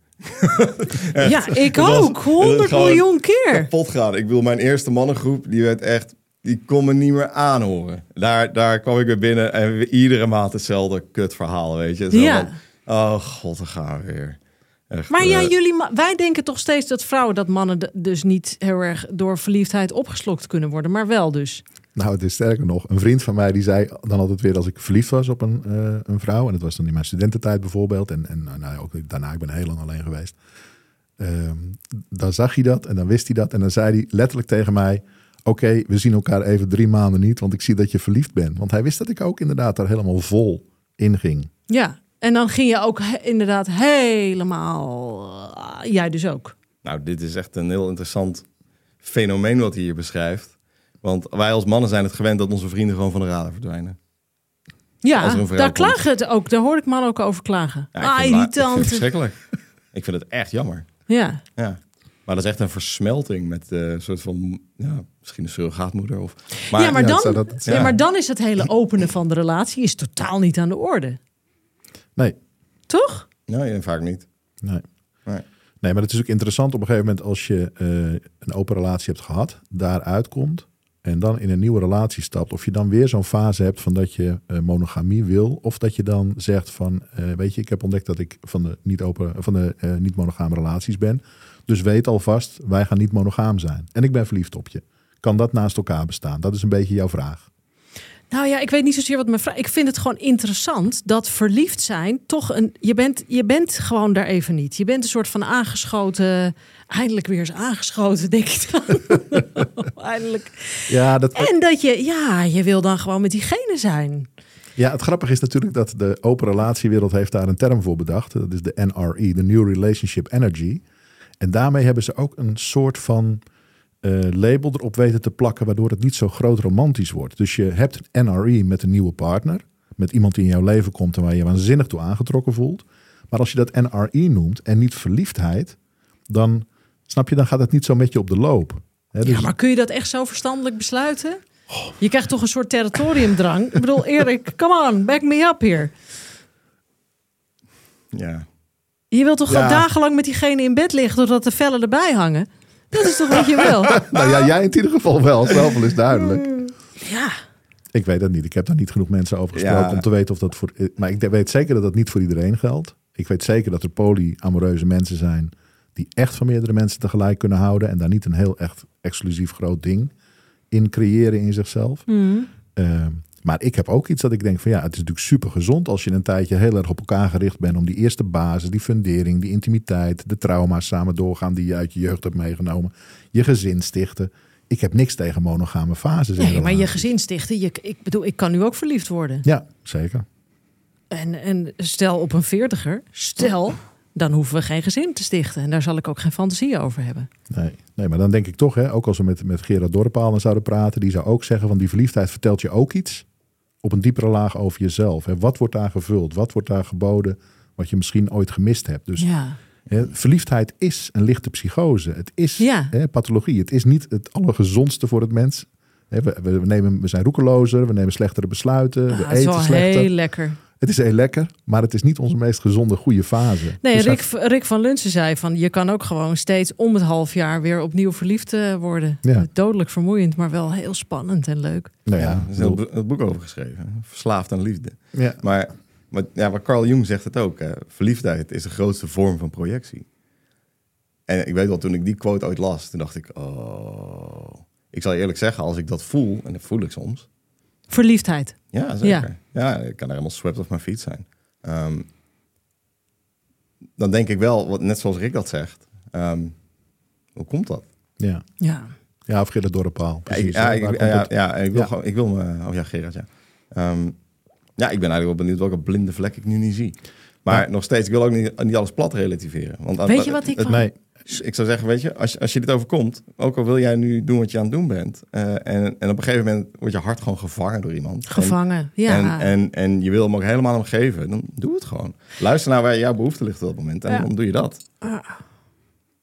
Ja, ik ook. het 100 gewoon miljoen keer. Kapot gaan. Ik bedoel, mijn eerste mannengroep, die werd echt... Die kon me niet meer aanhoren. Daar, daar kwam ik weer binnen en iedere maand hetzelfde kutverhaal, weet je. Zo Ja. van, oh god, dan gaan we weer. Echt, Maar ja, eh, jullie, wij denken toch steeds dat vrouwen, dat mannen dus niet heel erg door verliefdheid opgeslokt kunnen worden, maar wel dus. Nou, het is sterker nog. Een vriend van mij die zei dan altijd weer als ik verliefd was op een, eh, een vrouw. En dat was dan in mijn studententijd bijvoorbeeld. En, en nou, ja, ook daarna, ik ben heel lang alleen geweest. Ehm, dan zag hij dat en dan wist hij dat. En dan zei hij letterlijk tegen mij... Oké, we zien elkaar even drie maanden niet, want ik zie dat je verliefd bent. Want hij wist dat ik ook inderdaad daar helemaal vol in ging. Ja, en dan ging je ook he- inderdaad helemaal. ah, jij dus ook. Nou, dit is echt een heel interessant fenomeen wat hij hier beschrijft. Want wij als mannen zijn het gewend dat onze vrienden gewoon van de radar verdwijnen. Ja, daar komt. klagen het ook. Daar hoor ik mannen ook over klagen. Ja, ik ah, irritant. verschrikkelijk. (laughs) ik vind het echt jammer. Ja. Ja. Maar dat is echt een versmelting met eh, een soort van, ja, misschien een surrogaatmoeder. Of, maar, ja, maar ja, dan, zou dat ja, maar dan is het hele openen van de relatie is totaal niet aan de orde. Nee, Toch? Nee, vaak niet. nee. Nee. Nee, maar het is ook interessant op een gegeven moment als je eh, een open relatie hebt gehad, daaruit komt en dan in een nieuwe relatie stapt, of je dan weer zo'n fase hebt van dat je eh, monogamie wil, of dat je dan zegt van, eh, weet je, ik heb ontdekt dat ik van de niet open, van de eh, niet monogame relaties ben, dus weet alvast, wij gaan niet monogaam zijn. En ik ben verliefd op je. Kan dat naast elkaar bestaan? Dat is een beetje jouw vraag. Nou ja, ik weet niet zozeer wat mijn vraag. Ik vind het gewoon interessant dat verliefd zijn toch een. Je bent, je bent gewoon daar even niet. Je bent een soort van aangeschoten. Eindelijk weer eens aangeschoten, denk ik dan. (laughs) eindelijk. Ja, dat, En dat je, ja, je wil dan gewoon met diegene zijn. Ja, het grappige is natuurlijk dat de open relatiewereld heeft daar een term voor bedacht. Dat is de NRE, de New Relationship Energy. En daarmee hebben ze ook een soort van eh, label erop weten te plakken, waardoor het niet zo groot romantisch wordt. Dus je hebt een NRE met een nieuwe partner, met iemand die in jouw leven komt en waar je waanzinnig toe aangetrokken voelt. Maar als je dat NRE noemt en niet verliefdheid, dan snap je, dan gaat het niet zo met je op de loop. Hè, dus- Ja, maar kun je dat echt zo verstandelijk besluiten? Je krijgt toch een soort territoriumdrang. Ik bedoel, Erik, come on, back me up hier. Ja. Je wilt toch Ja. dagenlang met diegene in bed liggen doordat de vellen erbij hangen? Dat is toch wat je wil? (laughs) nou ja, jij in ieder geval wel, zoveel is duidelijk. Ja. Ik weet het niet. Ik heb daar niet genoeg mensen over gesproken Ja. om te weten of dat voor. Maar ik weet zeker dat dat niet voor iedereen geldt. Ik weet zeker dat er polyamoreuze mensen zijn die echt van meerdere mensen tegelijk kunnen houden en daar niet een heel echt exclusief groot ding in creëren in zichzelf. Eh, maar ik heb ook iets dat ik denk van ja, het is natuurlijk super gezond als je een tijdje heel erg op elkaar gericht bent om die eerste basis, die fundering, die intimiteit, de trauma's samen doorgaan die je uit je jeugd hebt meegenomen, je gezin stichten. Ik heb niks tegen monogame fases. Nee, maar je gezin stichten. Je, ik bedoel, ik kan nu ook verliefd worden. Ja, zeker. En, en stel op een veertiger. Stel, dan hoeven we geen gezin te stichten. En daar zal ik ook geen fantasie over hebben. Nee, nee, maar dan denk ik toch, hè, ook als we met, met Gerard Dorpaal zouden praten, die zou ook zeggen van die verliefdheid vertelt je ook iets op een diepere laag over jezelf. Hè. Wat wordt daar gevuld? Wat wordt daar geboden wat je misschien ooit gemist hebt? Dus Ja, hè, verliefdheid is een lichte psychose. Het is Ja. hè, pathologie. Het is niet het allergezondste voor het mens. Hè, we, we, nemen, we zijn roekelozer, we nemen slechtere besluiten, we Ah, eten wel slechter. heel lekker. Het is heel lekker, maar het is niet onze meest gezonde, goede fase. Nee, Dus Rick, Rick van Lunsen zei van je kan ook gewoon steeds om het half jaar weer opnieuw verliefd eh, worden. Ja. Dodelijk vermoeiend, maar wel heel spannend en leuk. nou Ja, ja, er is een heel een boek over geschreven. Verslaafd aan liefde. ja, Maar, maar ja, maar Carl Jung zegt het ook. Hè. Verliefdheid is de grootste vorm van projectie. En ik weet wel, toen ik die quote ooit las, toen dacht ik... Oh, ik zal je eerlijk zeggen, als ik dat voel, en dat voel ik soms... Verliefdheid. Ja, zeker. Ja, ik kan er helemaal swept off mijn fiets zijn. Ehm, dan denk ik wel, wat, net zoals Rick dat zegt... ehm, hoe komt dat? ja. Ja. ja, of Gerard Dorpaal. Ja, Precies. ik, ja, ik, ja, het? ja, ik wil gewoon, ik wil me, oh ja, Gerard, ja. Ehm, ja, ik ben eigenlijk wel benieuwd welke blinde vlek ik nu niet zie. Maar Ja. nog steeds, ik wil ook niet, niet alles plat relativeren. Want Weet je wat ik het- van- Nee, ik zou zeggen, weet je, als, als je dit overkomt, ook al wil jij nu doen wat je aan het doen bent, eh, en, en op een gegeven moment wordt je hart gewoon gevangen door iemand. En- Gevangen. Ja. En, en, en je wil hem ook helemaal hem geven, dan doe het gewoon. Luister naar waar jouw behoefte ligt op dat moment en Ja. dan doe je dat.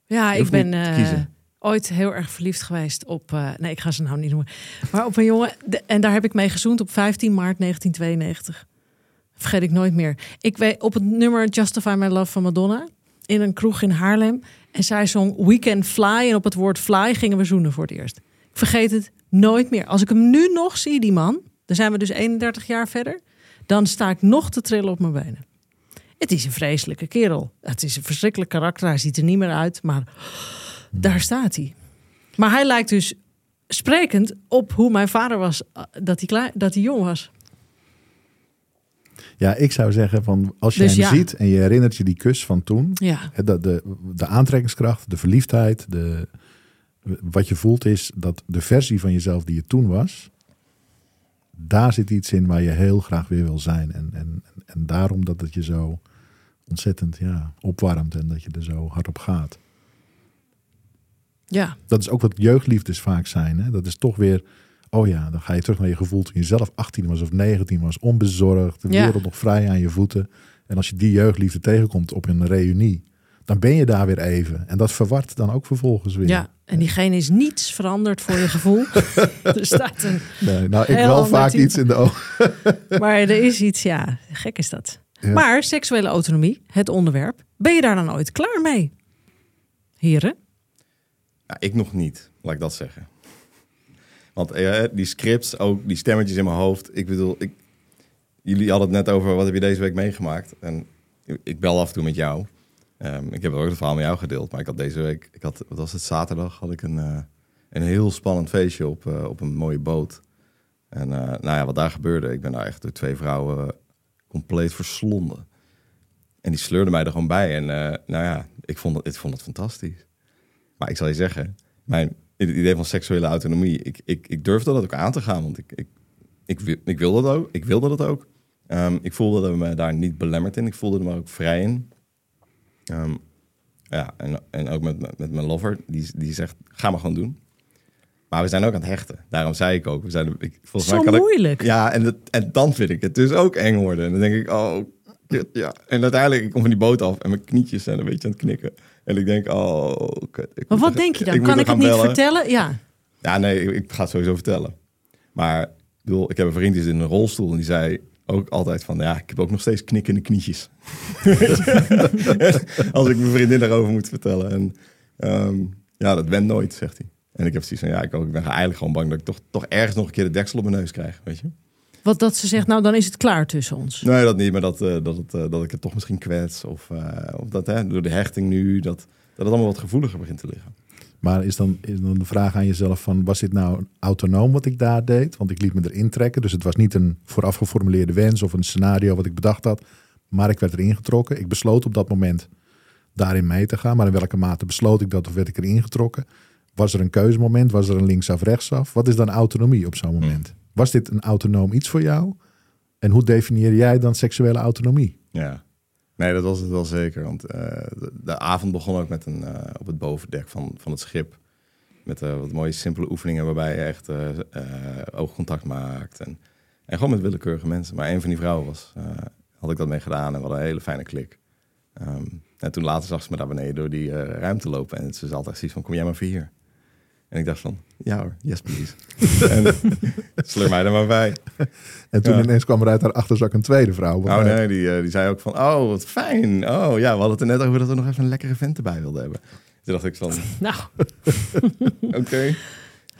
ja, je ik ben eh, ooit heel erg verliefd geweest op... eh, nee, ik ga ze nou niet noemen. Maar op een jongen. de- en daar heb ik mee gezoend op 15 maart 1992. Vergeet ik nooit meer. Ik weet op het nummer Justify My Love van Madonna. In een kroeg in Haarlem. En zij zong We Can Fly. En op het woord fly gingen we zoenen voor het eerst. Ik vergeet het nooit meer. Als ik hem nu nog zie, die man. Dan zijn we dus 31 jaar verder. Dan sta ik nog te trillen op mijn benen. Het is een vreselijke kerel. Het is een verschrikkelijk karakter. Hij ziet er niet meer uit. Maar daar staat hij. Maar hij lijkt dus sprekend op hoe mijn vader was. eh, Dat hij, dat hij jong was. Ja, ik zou zeggen van als je Dus hem ja. ziet en je herinnert je die kus van toen, Ja. de, de, de aantrekkingskracht, de verliefdheid, de, wat je voelt is dat de versie van jezelf die je toen was, daar zit iets in waar je heel graag weer wil zijn. En, en, en daarom dat het je zo ontzettend ja, opwarmt en dat je er zo hard op gaat. Ja. Dat is ook wat jeugdliefdes vaak zijn. Hè? Dat is toch weer, oh ja, dan ga je terug naar je gevoel toen je zelf 18 was of 19 was, onbezorgd, de Ja. wereld nog vrij aan je voeten. En als je die jeugdliefde tegenkomt op een reunie, dan ben je daar weer even. En dat verwart dan ook vervolgens weer. ja. En diegene is niets veranderd voor je gevoel. (laughs) er staat een. Nee, nou, ik wel vaak type. iets in de ogen. (laughs) Maar er is iets, ja. Gek is dat. Ja. Maar seksuele autonomie, het onderwerp. Ben je daar dan ooit klaar mee? Heren? Ja, ik nog niet, laat ik dat zeggen. Want eh, die scripts, ook die stemmetjes in mijn hoofd. Ik bedoel, ik, jullie hadden het net over wat heb je deze week meegemaakt. En ik- bel af en toe met jou. Ehm, ik heb ook het verhaal met jou gedeeld. Maar ik had deze week, ik had, wat was het, zaterdag had ik een, eh, een heel spannend feestje op, eh, op een mooie boot. En nou ja, wat daar gebeurde, ik ben daar echt door twee vrouwen compleet verslonden. En die sleurden mij er gewoon bij. En nou ja, ik vond, het, ik vond het fantastisch. Maar ik zal je zeggen, mijn het idee van seksuele autonomie, ik, ik, ik durfde dat ook aan te gaan, want ik, ik, ik, wil- ik wilde dat ook. Ik wilde dat ook. Ehm, ik voelde me daar niet belemmerd in. Ik voelde me ook vrij in. Ehm, ja, en, en ook met, met mijn lover, die, die zegt, ga maar gewoon doen. Maar we zijn ook aan het hechten. Daarom zei ik ook, we zijn, ik, volgens Zo mij kan ik- moeilijk. ja, en, het, en dan vind ik het dus ook eng worden. En dan denk ik, oh, ja. En uiteindelijk, ik kom van die boot af en mijn knietjes zijn een beetje aan het knikken. En ik denk, oh, kut. Ik Maar wat er- denk je dan? moet kan ik het niet bellen. vertellen? Ja. Ja, nee, ik, ik ga het sowieso vertellen. Maar ik bedoel, ik heb een vriend die zit in een rolstoel en die zei ook altijd van, ja, ik heb ook nog steeds knikkende knietjes. (laughs) Als ik mijn vriendin daarover moet vertellen. En ehm, ja, dat went nooit, zegt hij. En ik heb zoiets van, ja, ik, ook, ik ben eigenlijk gewoon bang dat ik toch, toch ergens nog een keer de deksel op mijn neus krijg, weet je. Wat dat ze zegt, nou dan is het klaar tussen ons. Nee, dat niet, maar dat, eh, dat, het, eh, dat ik het toch misschien kwets. Of, eh, of dat hè, door de hechting nu, dat, dat het allemaal wat gevoeliger begint te liggen. Maar is dan, is dan de vraag aan jezelf van, was dit nou autonoom wat ik daar deed? Want ik liet me erin trekken. Dus het was niet een vooraf geformuleerde wens of een scenario wat ik bedacht had. Maar ik werd erin getrokken. Ik besloot op dat moment daarin mee te gaan. Maar in welke mate besloot ik dat of werd ik erin getrokken? Was er een keuzemoment? Was er een linksaf, rechtsaf? Wat is dan autonomie op zo'n moment? Was dit een autonoom iets voor jou? En hoe definieer jij dan seksuele autonomie? Ja. Nee, dat was het wel zeker. Want eh, de, avond begon ook met een, eh, op het bovendek van, van het schip. Met eh, wat mooie simpele oefeningen waarbij je echt oogcontact maakt. En, en gewoon met willekeurige mensen. Maar een van die vrouwen was, had ik dat mee gedaan en we hadden een hele fijne klik. Ehm, en toen later zag ze me daar beneden door die ruimte lopen. En ze zat echt zoiets van, kom jij maar voor hier. En ik dacht van, ja hoor, yes please. (laughs) en sleur mij er maar bij. En toen Ja. ineens kwam er uit haar achterzak een tweede vrouw. Oh nee, die, eh, die zei ook van, oh wat fijn. Oh ja, we hadden het er net over dat we nog even een lekkere vent erbij wilden hebben. Toen dacht ik van, (laughs) Nou, (laughs) oké. het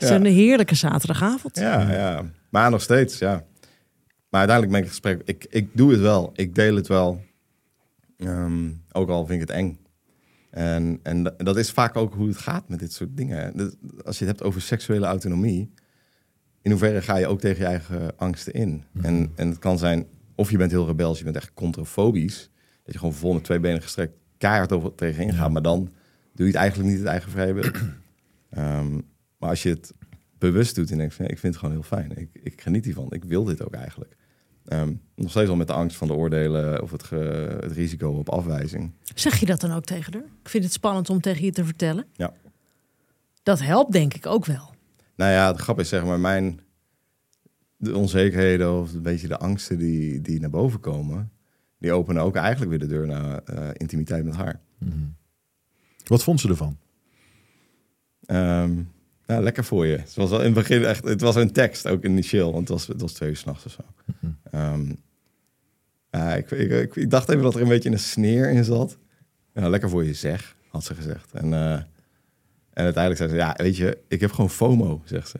is Ja. een heerlijke zaterdagavond. Ja, ja. Maar nog steeds, ja. Maar uiteindelijk ben ik gesprek. Ik, ik doe het wel. Ik deel het wel. Ehm, ook al vind ik het eng. En, en da- dat is vaak ook hoe het gaat met dit soort dingen. Als je het hebt over seksuele autonomie, in hoeverre ga je ook tegen je eigen angsten in? En, en het kan zijn, of je bent heel rebels, je bent echt controfobisch, dat je gewoon vol met twee benen gestrekt keihard over tegenin gaat, maar dan doe je het eigenlijk niet het eigen vrije wil. (clears throat) Ehm, maar als je het bewust doet en denkt, van, ik vind het gewoon heel fijn, ik, ik geniet hiervan, ik wil dit ook eigenlijk. Ehm, nog steeds wel met de angst van de oordelen of het, ge- het risico op afwijzing. Zeg je dat dan ook tegen haar? Ik vind het spannend om tegen je te vertellen. Ja. Dat helpt denk ik ook wel. Nou ja, de grap is zeg maar mijn de onzekerheden of een beetje de angsten die, die naar boven komen, die openen ook eigenlijk weer de deur naar eh, intimiteit met haar. Wat vond ze ervan? Ehm nou, lekker voor je. Het was wel in het begin echt, het was een tekst ook initieel, want het was, het was twee uur s'nachts of zo. Ehm, ja, ik, ik, ik, ik dacht even dat er een beetje een sneer in zat. Ja, lekker voor je zeg, had ze gezegd. En, eh, en uiteindelijk zei ze, ja, weet je, ik heb gewoon FOMO, zegt ze.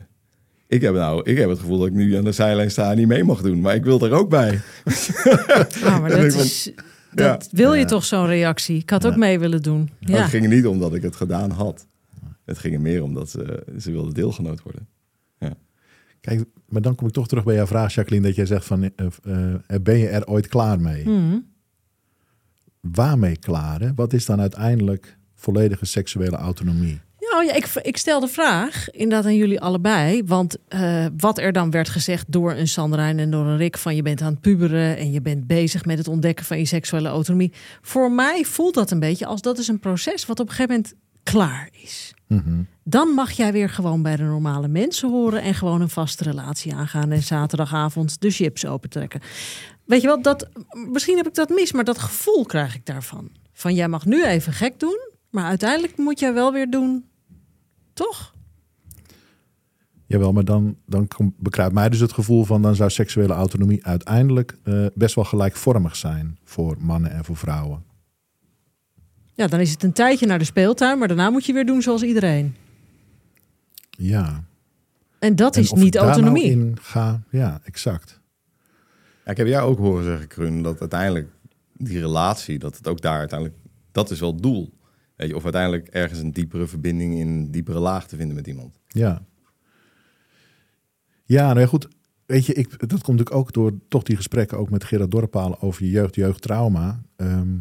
Ik heb, nou, ik heb het gevoel dat ik nu aan de zijlijn sta en niet mee mag doen, maar ik wil er ook bij. (laughs) Ah, maar dat, is, dat wil je toch zo'n reactie? Ik had ook mee willen doen. Maar Ja. het ging niet omdat ik het gedaan had. Het ging er meer om dat ze, ze wilde deelgenoot worden. Kijk, maar dan kom ik toch terug bij jouw vraag, Jacqueline, dat jij zegt van, eh, eh, ben je er ooit klaar mee? Mhm. Waarmee klaar? Hè? Wat is dan uiteindelijk volledige seksuele autonomie? Nou ja, ik, ik stel de vraag inderdaad aan jullie allebei. Want eh, wat er dan werd gezegd door een Sandrijn en door een Rick... van je bent aan het puberen en je bent bezig met het ontdekken van je seksuele autonomie. Voor mij voelt dat een beetje als dat is een proces wat op een gegeven moment klaar is. Mhm. Dan mag jij weer gewoon bij de normale mensen horen... en gewoon een vaste relatie aangaan en zaterdagavond de chips opentrekken. Weet je wel, dat, misschien heb ik dat mis, maar dat gevoel krijg ik daarvan. Van jij mag nu even gek doen, maar uiteindelijk moet jij wel weer doen... Toch? Jawel, maar dan, dan bekruipt mij dus het gevoel van... dan zou seksuele autonomie uiteindelijk eh, best wel gelijkvormig zijn... voor mannen en voor vrouwen. Ja, dan is het een tijdje naar de speeltuin, maar daarna moet je weer doen zoals iedereen. Ja. En dat En is of ik niet daar nou autonomie. in ga, ja, exact. Ja, ik heb jou ook horen zeggen, Krun, dat uiteindelijk die relatie, dat het ook daar uiteindelijk, dat is wel het doel. Weet je, of uiteindelijk ergens een diepere verbinding in een diepere laag te vinden met iemand. Ja. Ja, nou ja, goed. Weet je, ik, dat komt natuurlijk ook door toch die gesprekken ook met Gerard Dorpalen over je jeugd, jeugdtrauma. Ehm,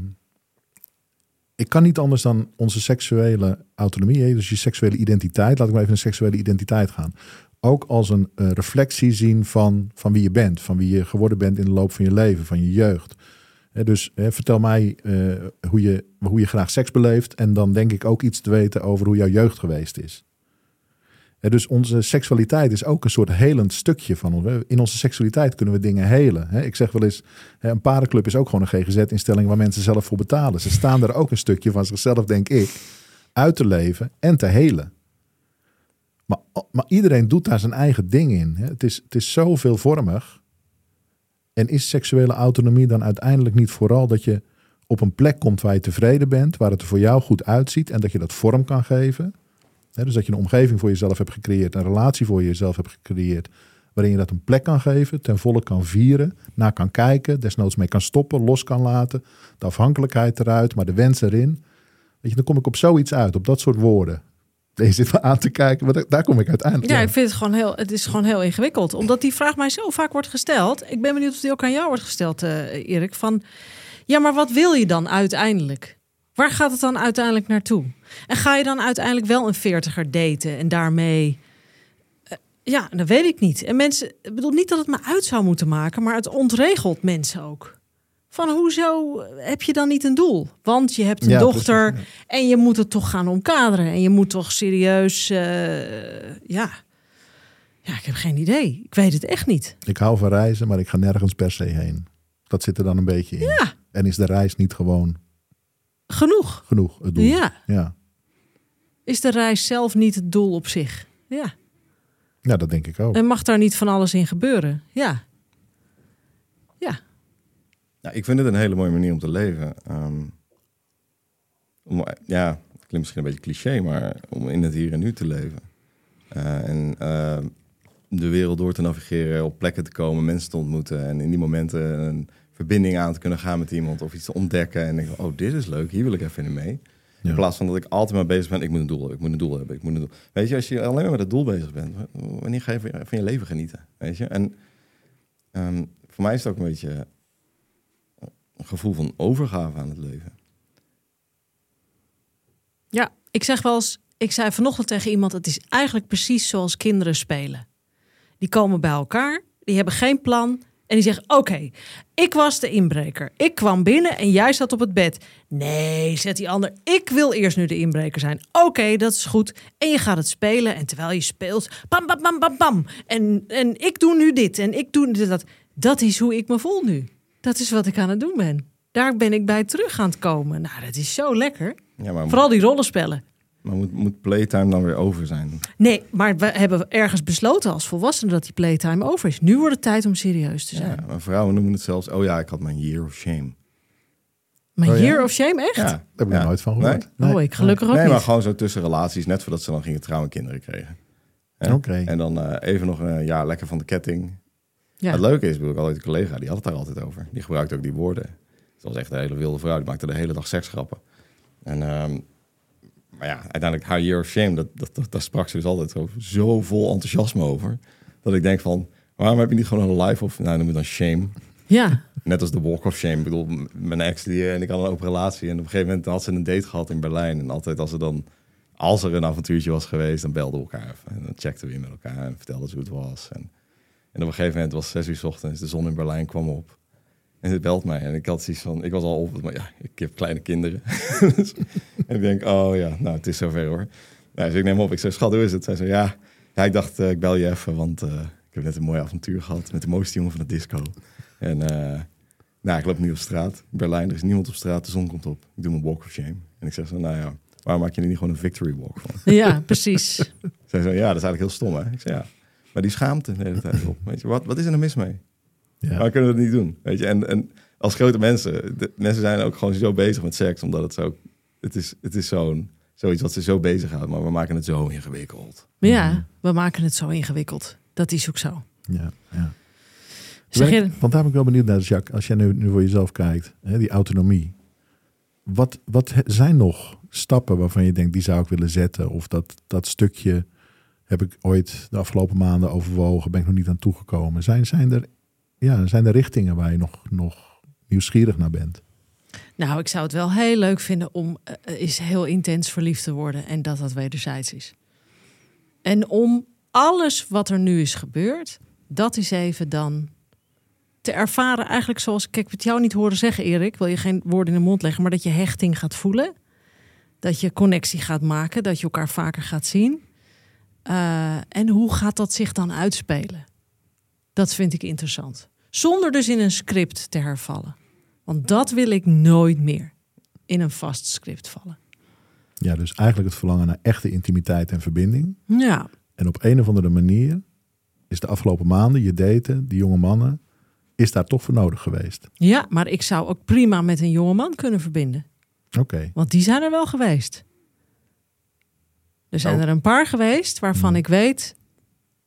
ik kan niet anders dan onze seksuele autonomie, dus je seksuele identiteit, laat ik maar even naar seksuele identiteit gaan. Ook als een eh, reflectie zien van, van wie je bent, van wie je geworden bent in de loop van je leven, van je jeugd. Dus vertel mij eh, hoe, je, hoe je graag seks beleeft. En dan denk ik ook iets te weten over hoe jouw jeugd geweest is. Dus onze seksualiteit is ook een soort helend stukje van ons. In onze seksualiteit kunnen we dingen helen. Ik zeg wel eens, een parenclub is ook gewoon een GGZ-instelling waar mensen zelf voor betalen. Ze staan er ook een stukje van zichzelf, denk ik, uit te leven en te helen. Maar, maar iedereen doet daar zijn eigen ding in. Het, is, het is zo veelvormig. En is seksuele autonomie dan uiteindelijk niet vooral dat je op een plek komt waar je tevreden bent, waar het er voor jou goed uitziet en dat je dat vorm kan geven? Dus dat je een omgeving voor jezelf hebt gecreëerd, een relatie voor jezelf hebt gecreëerd, waarin je dat een plek kan geven, ten volle kan vieren, naar kan kijken, desnoods mee kan stoppen, los kan laten, de afhankelijkheid eruit, maar de wens erin. Weet je, dan kom ik op zoiets uit, op dat soort woorden. Je zit me aan te kijken, daar kom ik uiteindelijk. Ja, ik vind het gewoon heel, het is gewoon heel ingewikkeld. Omdat die vraag mij zo vaak wordt gesteld. Ik ben benieuwd of die ook aan jou wordt gesteld, eh, Erik. Van, ja, maar wat wil je dan uiteindelijk? Waar gaat het dan uiteindelijk naartoe? En ga je dan uiteindelijk wel een veertiger daten en daarmee... eh, ja, dat weet ik niet. En mensen, ik bedoel niet dat het me uit zou moeten maken, maar het ontregelt mensen ook. Van hoezo heb je dan niet een doel? Want je hebt een Ja, dochter precies, en je moet het toch gaan omkaderen. En je moet toch serieus, eh, ja. Ja, ik heb geen idee. Ik weet het echt niet. Ik hou van reizen, maar ik ga nergens per se heen. Dat zit er dan een beetje in. Ja. En is de reis niet gewoon Genoeg. genoeg, het doel? Ja. Ja, Is de reis zelf niet het doel op zich? Ja. ja dat denk ik ook. En mag daar niet van alles in gebeuren? Ja. Ja. Ja, ik vind het een hele mooie manier om te leven. Ehm, om, ja, het klinkt misschien een beetje cliché, maar om in het hier en nu te leven. Eh, en eh, de wereld door te navigeren, op plekken te komen, mensen te ontmoeten. En in die momenten een verbinding aan te kunnen gaan met iemand of iets te ontdekken. En denken, oh, dit is leuk, hier wil ik even in mee. Ja. In plaats van dat ik altijd maar bezig ben, ik moet een doel hebben, ik moet een doel hebben, ik moet een doel. Weet je, als je alleen maar met het doel bezig bent, wanneer ga je van je, van je leven genieten? Weet je? En ehm, voor mij is het ook een beetje een gevoel van overgave aan het leven. Ja, ik zeg wel eens, ik zei vanochtend tegen iemand, het is eigenlijk precies zoals kinderen spelen. Die komen bij elkaar, die hebben geen plan en die zeggen, oké, ik was de inbreker. Ik kwam binnen en jij zat op het bed. Nee, zet die ander, ik wil eerst nu de inbreker zijn. Oké, dat is goed. En je gaat het spelen en terwijl je speelt, bam, bam, bam, bam, bam. En, en ik doe nu dit en ik doe dit, dat. Dat is hoe ik me voel nu. Dat is wat ik aan het doen ben. Daar ben ik bij terug aan het komen. Nou, dat is zo lekker. Ja, maar, Vooral die rollenspellen. Maar moet, moet playtime dan weer over zijn? Nee, maar we hebben ergens besloten als volwassenen dat die playtime over is. Nu wordt het tijd om serieus te zijn. Ja, maar vrouwen noemen het zelfs, oh ja, ik had mijn year of shame. Maar Oh ja? year of shame, echt? Ja, Daar heb ik ja. nooit van Nee? gehoord. Oh, ik gelukkig ook Nee, niet. maar gewoon zo tussen relaties, net voordat ze dan gingen trouwen en kinderen kregen. Oké. En dan eh, even nog een jaar lekker van de ketting. Ja. Het leuke is, bedoel ik altijd een collega, die had het daar altijd over. Die gebruikte ook die woorden. Het was echt een hele wilde vrouw, die maakte de hele dag seksgrappen. En, ehm, maar ja, uiteindelijk haar year of shame, dat, dat, dat, daar sprak ze dus altijd zo, zo vol enthousiasme over. Dat ik denk van, waarom heb je niet gewoon een live of, nou noem het dan shame. Ja, Net als de walk of shame. Ik bedoel, mijn ex die, eh, en ik had een open relatie. En op een gegeven moment had ze een date gehad in Berlijn. En altijd als er dan, als er een avontuurtje was geweest, dan belden we elkaar even. En dan checkten we in met elkaar en vertelden ze hoe het was. En, en op een gegeven moment was het zes uur 's ochtends, de zon in Berlijn kwam op. En ze belt mij. En ik had zoiets van, ik was al op, maar ja, ik heb kleine kinderen. (laughs) En ik denk, oh ja, nou, het is zover hoor. Nou, dus ik neem op. Ik zeg, schat, hoe is het? Zij zei, ja, ja ik dacht, eh, ik bel je even, want eh, ik heb net een mooi avontuur gehad met de mooiste jongen van de disco. En eh, nou, ik loop nu op straat. In Berlijn, er is niemand op straat, de zon komt op. Ik doe mijn walk of shame. En ik zeg zo, nou ja, waarom maak je er niet gewoon een victory walk van? ja precies. (laughs) Zij zo, ja, dat is eigenlijk heel stom, hè? Ik zeg, ja, maar die schaamte de hele tijd op. Weet je, wat, wat is er nou mis mee? Ja. Waarom kunnen we dat niet doen? Weet je, en, en als grote mensen, de, mensen zijn ook gewoon zo bezig met seks, omdat het zo, het is, het is zo'n, zoiets wat ze zo bezighoudt, maar we maken het zo ingewikkeld. Maar ja, we maken het zo ingewikkeld. Dat is ook zo. Ja, ja. Zeg je, ik- want daar ben ik wel benieuwd naar, Jacques. Als jij nu, nu voor jezelf kijkt, hè, die autonomie. Wat, wat zijn nog stappen waarvan je denkt, die zou ik willen zetten? Of dat, dat stukje heb ik ooit de afgelopen maanden overwogen, ben ik nog niet aan toegekomen. Zijn, zijn, er, ja, zijn er richtingen waar je nog, nog nieuwsgierig naar bent? nou, ik zou het wel heel leuk vinden om eh, is heel intens verliefd te worden en dat dat wederzijds is. En om alles wat er nu is gebeurd, dat is even dan te ervaren. Eigenlijk zoals ik heb het jou niet horen zeggen, Erik. Wil je geen woorden in de mond leggen, maar dat je hechting gaat voelen. Dat je connectie gaat maken, dat je elkaar vaker gaat zien. Eh, en hoe gaat dat zich dan uitspelen? Dat vind ik interessant. Zonder dus in een script te hervallen. Want dat wil ik nooit meer in een vast script vallen. Ja, dus eigenlijk het verlangen naar echte intimiteit en verbinding. Ja, En op een of andere manier is de afgelopen maanden je daten, die jonge mannen, is daar toch voor nodig geweest. ja maar ik zou ook prima met een jonge man kunnen verbinden. Oké. Want die zijn er wel geweest. Er zijn Oh. er een paar geweest waarvan Hmm. ik weet,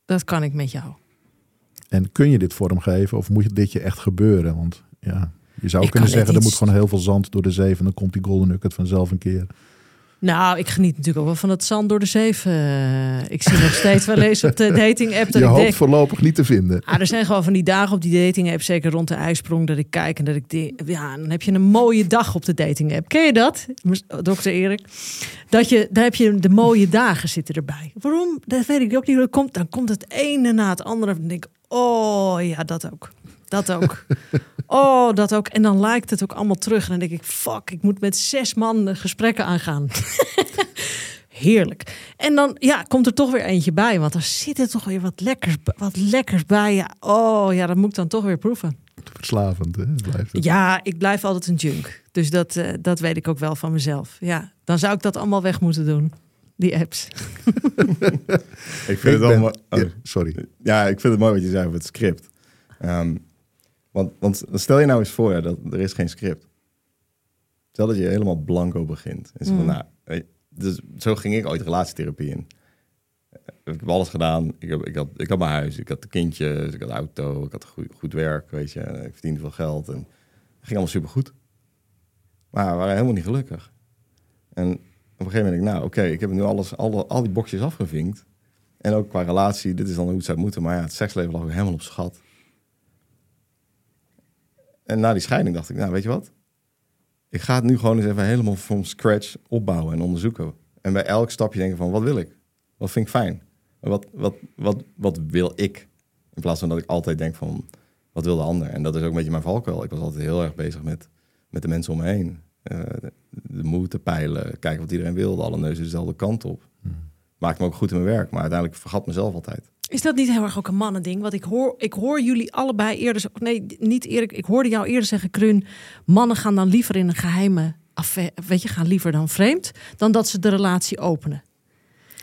dat kan ik met jou. En kun je dit vormgeven of moet dit je echt gebeuren? Want ja, je zou Ik kunnen zeggen, er iets- moet gewoon heel veel zand door de zee en dan komt die golden nugget vanzelf een keer. Nou, ik geniet natuurlijk ook wel van het zand door de zeven. Eh, ik zie nog steeds wel eens op de (laughs) dating app dat je ik hoopt denk... voorlopig niet te vinden. Ah, er zijn gewoon van die dagen op die dating app, zeker rond de ijsprong, dat ik kijk en dat ik denk, ja, dan heb je een mooie dag op de dating app. Ken je dat, dokter Erik? Dat je, daar heb je de mooie dagen zitten erbij. Waarom? Dat weet ik ook niet. hoe Dat komt, dan komt het ene na het andere. Dan denk ik, oh ja, dat ook. Dat ook. (laughs) Oh, dat ook. En dan lijkt het ook allemaal terug. En dan denk ik, fuck, ik moet met zes man gesprekken aangaan. (laughs) Heerlijk. En dan ja, komt er toch weer eentje bij. Want er zit er toch weer wat lekkers, wat lekkers bij. Ja, oh ja, dat moet ik dan toch weer proeven. Verslavend, hè? Blijft het. Ja, ik blijf altijd een junk. Dus dat, eh, dat weet ik ook wel van mezelf. Ja, dan zou ik dat allemaal weg moeten doen. Die apps. (laughs) Ik vind Ik het oh, Ja, sorry. Ja, ik vind het mooi wat je zei over het script. Ehm, want, want stel je nou eens voor, dat er is geen script. Stel dat je helemaal blanco begint. En van, Mm. nou, dus zo ging ik ooit relatietherapie in. Eh, Ik heb alles gedaan. Ik, heb, ik, had, ik had mijn huis, ik had de kindjes, ik had auto, ik had goed, goed werk, weet je. Ik verdiende veel geld en het ging allemaal supergoed. Maar we waren helemaal niet gelukkig. En op een gegeven moment denk ik, nou oké, ik heb nu alles, alle, al die boxjes afgevinkt. En ook qua relatie, dit is dan hoe het zou moeten. Maar ja, het seksleven lag ook helemaal op schat. En na die scheiding dacht ik, nou weet je wat? Ik ga het nu gewoon eens even helemaal from scratch opbouwen en onderzoeken. En bij elk stapje denken van, wat wil ik? Wat vind ik fijn? Wat, wat, wat, wat wil ik? In plaats van dat ik altijd denk van, wat wil de ander? En dat is ook een beetje mijn valkuil. Ik was altijd heel erg bezig met, met de mensen om me heen. Eh, de, de moed te peilen, kijken wat iedereen wilde. Alle neuzen dezelfde kant op. Maakte me ook goed in mijn werk, maar uiteindelijk vergat mezelf altijd. Is dat niet heel erg ook een mannending? Want ik hoor, ik hoor jullie allebei eerder... Nee, niet Erik. Ik hoorde jou eerder zeggen, Krun... mannen gaan dan liever in een geheime affaire... Weet je, gaan liever dan vreemd... dan dat ze de relatie openen.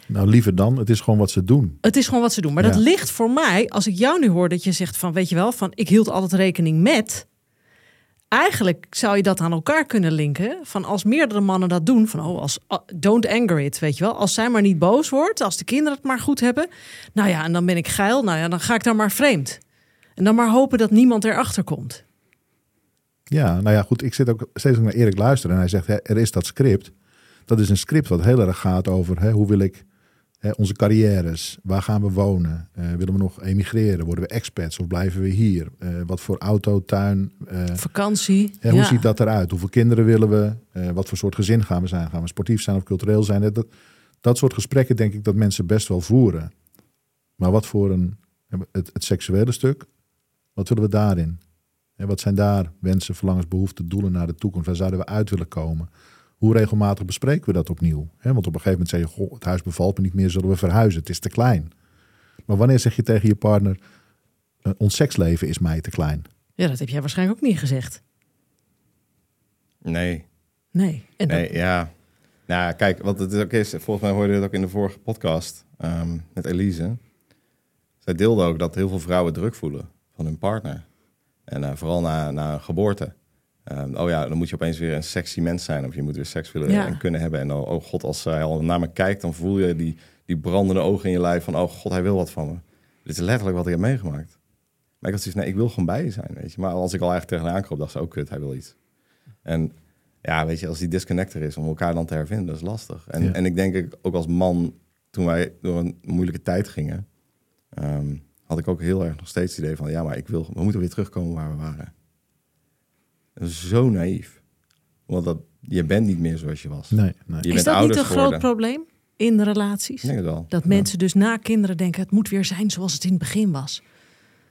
Nou, liever dan. Het is gewoon wat ze doen. Het is gewoon wat ze doen. Maar Ja. dat ligt voor mij, als ik jou nu hoor dat je zegt van, weet je wel, van ik hield altijd rekening met. Eigenlijk zou je dat aan elkaar kunnen linken. Van als meerdere mannen dat doen, van oh, als don't anger it, weet je wel. Als zij maar niet boos wordt, als de kinderen het maar goed hebben. Nou ja, en dan ben ik geil. Nou ja, dan ga ik daar maar vreemd. En dan maar hopen dat niemand erachter komt. Ja, nou ja, goed. Ik zit ook steeds naar Erik luisteren. En hij zegt, hè, er is dat script. Dat is een script wat heel erg gaat over hè, hoe wil ik hè, onze carrières. Waar gaan we wonen? Eh, willen we nog emigreren? Worden we expats of blijven we hier? Eh, wat voor auto, tuin? eh, Vakantie. hè, hoe ja. ziet dat eruit? Hoeveel kinderen willen we? Wat voor soort gezin gaan we zijn? Gaan we sportief zijn of cultureel zijn? Dat, dat, dat soort gesprekken denk ik dat mensen best wel voeren. Maar wat voor een... Het, het seksuele stuk, wat willen we daarin? En wat zijn daar wensen, verlangens, behoeften, doelen naar de toekomst? Waar zouden we uit willen komen? Hoe regelmatig bespreken we dat opnieuw? Hè, want op een gegeven moment zeg je, goh, het huis bevalt me niet meer, zullen we verhuizen? Het is te klein. Maar wanneer zeg je tegen je partner, eh, ons seksleven is mij te klein? Ja, dat heb jij waarschijnlijk ook niet gezegd. Nee, Nee. En dat- Nee, ja. Nou, kijk, wat het ook is, volgens mij hoorde je het ook in de vorige podcast ehm, met Elise. Zij deelde ook dat heel veel vrouwen druk voelen van hun partner. En eh, vooral na, na een geboorte. Ehm, oh ja, dan moet je opeens weer een sexy mens zijn. Of je moet weer seks willen Ja. en kunnen hebben. En oh, oh god, als hij al naar me kijkt, dan voel je die, die brandende ogen in je lijf. Van, oh god, hij wil wat van me. Dit is letterlijk wat ik heb meegemaakt. Maar ik had zoiets, nee, ik wil gewoon bij je zijn, weet je. Maar als ik al eigenlijk tegenaan kroop, dacht ze, oh kut, hij wil iets. En ja, weet je, als die disconnect er is om elkaar dan te hervinden, dat is lastig. En, Ja. en ik denk ik ook als man, toen wij door een moeilijke tijd gingen, ehm, had ik ook heel erg nog steeds het idee van, ja, maar ik wil, we moeten weer terugkomen waar we waren. Zo naïef. Want dat, je bent niet meer zoals je was. Nee, nee. Je is dat niet een groot geworden. probleem in de relaties? Ik denk het wel. Dat Ja. mensen dus na kinderen denken, het moet weer zijn zoals het in het begin was.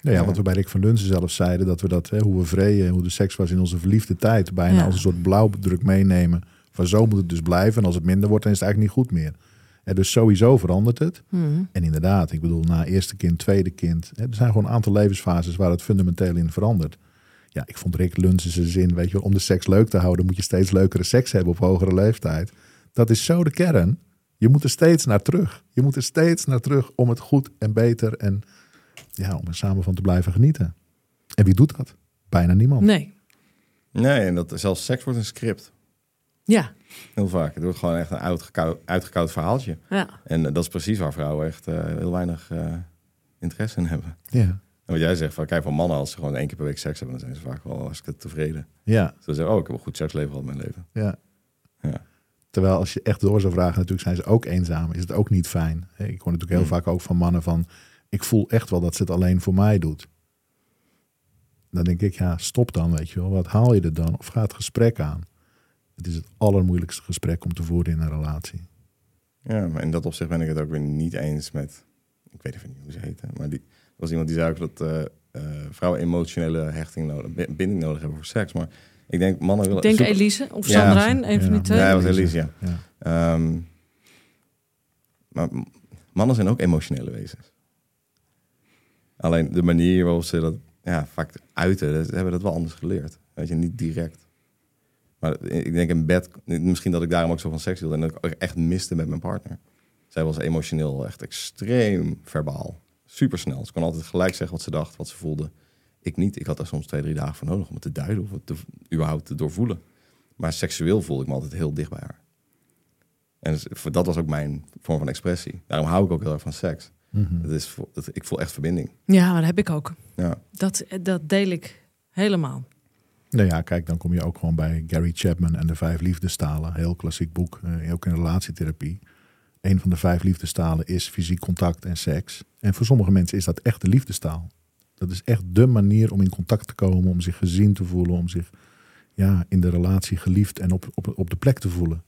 Nou ja, Ja. wat we bij Rick van Dunsen zelf zeiden, dat we dat, hè, hoe we vreden, hoe de seks was in onze verliefde tijd, bijna Ja. als een soort blauwdruk meenemen. Van zo moet het dus blijven. En als het minder wordt, dan is het eigenlijk niet goed meer. Ja, dus sowieso verandert het. Hmm. En inderdaad, ik bedoel, na eerste kind, tweede kind. Hè, er zijn gewoon een aantal levensfases waar het fundamenteel in verandert. Ja, ik vond Rick Lunsen zijn zin, weet je wel, om de seks leuk te houden, moet je steeds leukere seks hebben op hogere leeftijd. Dat is zo de kern. Je moet er steeds naar terug. Je moet er steeds naar terug om het goed en beter en ja, om er samen van te blijven genieten. En wie doet dat? Bijna niemand. Nee. Nee, en dat, zelfs seks wordt een script. Ja. Heel vaak. Het wordt gewoon echt een uitgekoud, uitgekoud verhaaltje. ja. En eh, dat is precies waar vrouwen echt eh, heel weinig eh, interesse in hebben. Ja, En wat jij zegt, van, kijk, van mannen, als ze gewoon één keer per week seks hebben, dan zijn ze vaak wel hartstikke tevreden. ja, Ze zeggen, oh, ik heb een goed seksleven gehad in mijn leven. ja. Ja. Terwijl als je echt door zou vragen, natuurlijk zijn ze ook eenzaam. Is het ook niet fijn. Ik hoor natuurlijk heel Hmm. vaak ook van mannen van... ik voel echt wel dat ze het alleen voor mij doet. Dan denk ik, ja, stop dan, weet je wel. Wat haal je er dan? Of ga het gesprek aan. Het is het allermoeilijkste gesprek om te voeren in een relatie. Ja, maar in dat opzicht ben ik het ook weer niet eens met... Ik weet even niet hoe ze heten, maar die, was iemand die zei ook dat... eh, eh, vrouwen emotionele hechting nodig, bi- binding nodig hebben voor seks. Maar ik denk mannen willen... Ik denk super- Elise of Ja, Sandrijn, een van die ja. twee. Ja, dat was Elise, ja. Ja. Ehm, maar mannen zijn ook emotionele wezens. Alleen de manier waarop ze dat ja, vaak uiten, dat, ze hebben dat wel anders geleerd. Weet je, niet direct. Maar ik denk in bed, misschien dat ik daarom ook zo van seks hield en dat ik echt miste met mijn partner. Zij was emotioneel echt extreem verbaal. Supersnel. Ze kon altijd gelijk zeggen wat ze dacht, wat ze voelde. Ik niet. Ik had er soms twee, drie dagen voor nodig om het te duiden of het te, überhaupt te doorvoelen. Maar seksueel voelde ik me altijd heel dicht bij haar. En dus dat was ook mijn vorm van expressie. Daarom hou ik ook heel erg van seks. Mhm. Het is, ik voel echt verbinding. Ja, maar dat heb ik ook. Ja. Dat, dat deel ik helemaal. Nou ja, kijk, dan kom je ook gewoon bij Gary Chapman en de vijf liefdestalen. Heel klassiek boek, eh, ook in relatietherapie. Een van de vijf liefdestalen is fysiek contact en seks. En voor sommige mensen is dat echt de liefdestaal. Dat is echt de manier om in contact te komen, om zich gezien te voelen, om zich ja, in de relatie geliefd en op, op, op de plek te voelen.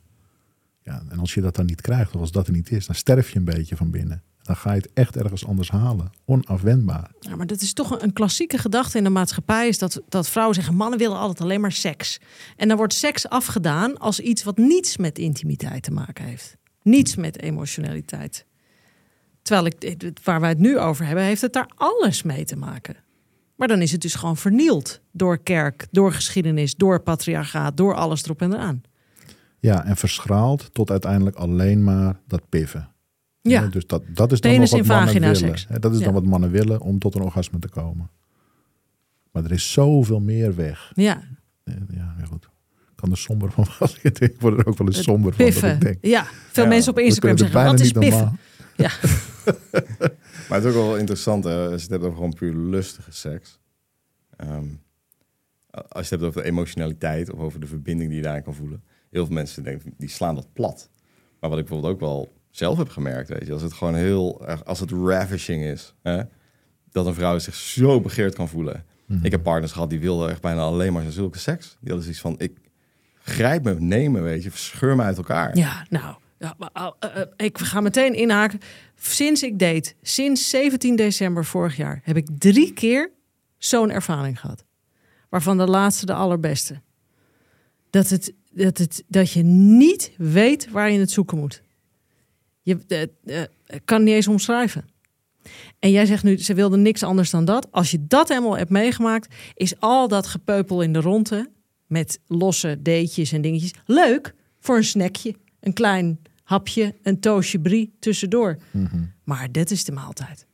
Ja, en als je dat dan niet krijgt, of als dat er niet is, dan sterf je een beetje van binnen. Dan ga je het echt ergens anders halen. Onafwendbaar. Ja, maar dat is toch een, klassieke gedachte in de maatschappij. Is dat, dat vrouwen zeggen, mannen willen altijd alleen maar seks. En dan wordt seks afgedaan als iets wat niets met intimiteit te maken heeft. Niets met emotionaliteit. Terwijl ik, waar wij het nu over hebben, heeft het daar alles mee te maken. Maar dan is het dus gewoon vernield door kerk, door geschiedenis, door patriarchaat, door alles erop en eraan. Ja, en verschraald tot uiteindelijk alleen maar dat piffen. Ja, Ja, dus dat, dat is dan Penis nog wat mannen vagina willen. seks. Dat is Ja. dan wat mannen willen om tot een orgasme te komen. Maar er is zoveel meer weg. ja. Ja, ja goed. Kan er somber van (laughs) als ik word er ook wel eens Het somber van. Ik piffen. denk, Ja, veel Ja, mensen op Instagram zeggen, het wat is piffen? normaal. (laughs) Ja, (laughs) Maar het is ook wel interessant, hè, als je het hebt over gewoon puur lustige seks. Ehm, als je het hebt over de emotionaliteit of over de verbinding die je daarin kan voelen. Heel veel mensen denken, die slaan dat plat. Maar wat ik bijvoorbeeld ook wel zelf heb gemerkt, weet je, als het gewoon heel als het ravishing is, hè, dat een vrouw zich zo begeerd kan voelen. Mhm. Ik heb partners gehad die wilden echt bijna alleen maar zulke seks. Die hadden zoiets van, ik grijp me, neem weet je, verscheur me uit elkaar. Ja, nou, uh, uh, ik ga meteen inhaken. Sinds ik date, sinds 17 december vorig jaar, heb ik drie keer zo'n ervaring gehad. Waarvan de laatste de allerbeste. Dat, het, dat, het, dat je niet weet waar je het zoeken moet. Je eh, eh, kan niet eens omschrijven. En jij zegt nu, ze wilde niks anders dan dat. Als je dat helemaal hebt meegemaakt, is al dat gepeupel in de ronde met losse deetjes en dingetjes leuk voor een snackje, een klein hapje, een toastje brie tussendoor. Mhm. Maar dit is de maaltijd.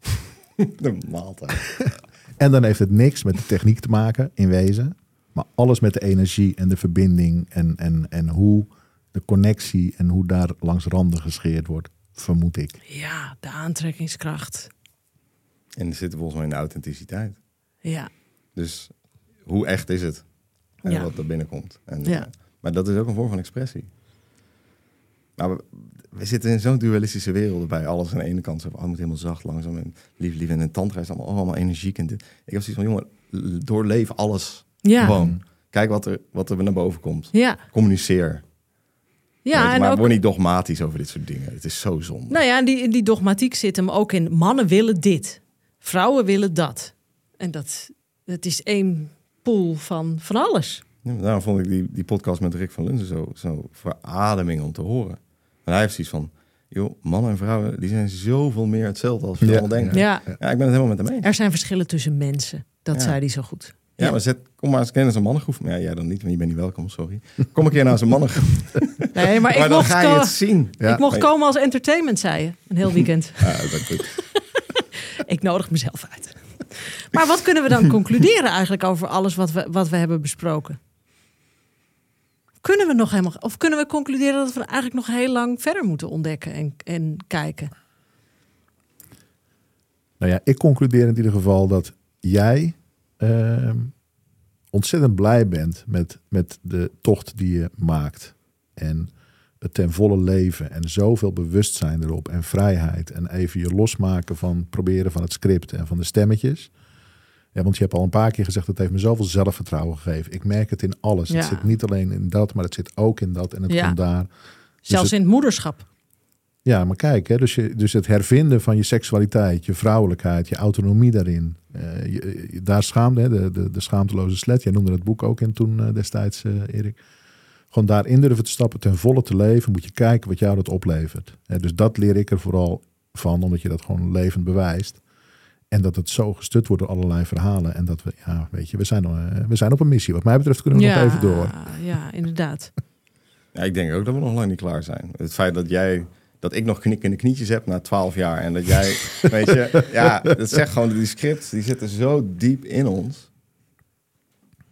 (laughs) De maaltijd. (laughs) En dan heeft het niks met de techniek te maken, in wezen. Maar alles met de energie en de verbinding en, en, en hoe de connectie en hoe daar langs randen gescheerd wordt, vermoed ik. Ja, de aantrekkingskracht. En die zitten volgens mij in de authenticiteit. Ja, Dus hoe echt is het? En Ja. wat er binnenkomt. En, Ja. eh, maar dat is ook een vorm van expressie. Maar we, we zitten in zo'n dualistische wereld waarbij alles aan de ene kant zo oh, moet helemaal zacht, langzaam en lief, lief. En in tantra is allemaal, oh, allemaal energiek. En dit. Ik heb zoiets van, jongen, doorleef alles. ja, Gewoon. Kijk wat er, wat er naar boven komt. ja. Communiceer. Ja en maar ook, word niet dogmatisch over dit soort dingen. Het is zo zonde. nou ja, die, die dogmatiek zit hem ook in. Mannen willen dit, vrouwen willen dat. En dat, dat is één pool van, van alles. Ja, daarom vond ik die, die podcast met Rick van Lunzen zo, zo verademing om te horen. En hij heeft zoiets van, joh, mannen en vrouwen, die zijn zoveel meer hetzelfde als we Ja. allemaal denken. Ja. Ja, ik ben het helemaal met hem eens. er zijn verschillen tussen mensen. Dat Ja. zei hij zo goed. Ja, maar zet, kom maar eens kennen als een mannengroep. Ja, jij dan niet, want je bent niet welkom, sorry. Kom een keer naar zo'n mannengroep. (laughs) Nee, maar, ik maar dan mocht, ga je het zien. Ja. ik mocht komen als entertainment, zei je. Een heel weekend. (laughs) Ja, dat. (laughs) Ik nodig mezelf uit. Maar wat kunnen we dan (laughs) concluderen eigenlijk over alles wat we, wat we hebben besproken? Kunnen we nog helemaal, of kunnen we concluderen dat we eigenlijk nog heel lang verder moeten ontdekken en, en kijken? Nou ja, ik concludeer in ieder geval dat jij ehm, ontzettend blij bent met, met de tocht die je maakt. En het ten volle leven en zoveel bewustzijn erop en vrijheid. En even je losmaken van proberen van het script en van de stemmetjes. Ja, want je hebt al een paar keer gezegd, dat heeft me zoveel zelfvertrouwen gegeven. Ik merk het in alles. Ja. Het zit niet alleen in dat, maar het zit ook in dat en het Ja. komt daar. Zelfs het- in het moederschap. Ja, maar kijk, hè, dus, je, dus het hervinden van je seksualiteit, je vrouwelijkheid, je autonomie daarin. eh, je- je- daar schaamde, hè, de, de, de schaamteloze slet. Jij noemde het boek ook in toen eh, destijds, eh, Erik. Gewoon daarin durven te stappen, ten volle te leven. Moet je kijken wat jou dat oplevert. Hè, dus dat leer ik er vooral van, omdat je dat gewoon levend bewijst. En dat het zo gestut wordt door allerlei verhalen. En dat we, ja, weet je, we zijn, eh, we zijn op een missie. Wat mij betreft kunnen we nog even door. Ja, inderdaad. (laughs) Ja, ik denk ook dat we nog lang niet klaar zijn. Het feit dat jij, dat ik nog knik in de knietjes heb na twaalf jaar en dat jij, (laughs) weet je, ja, dat zegt gewoon die scripts, die zitten zo diep in ons.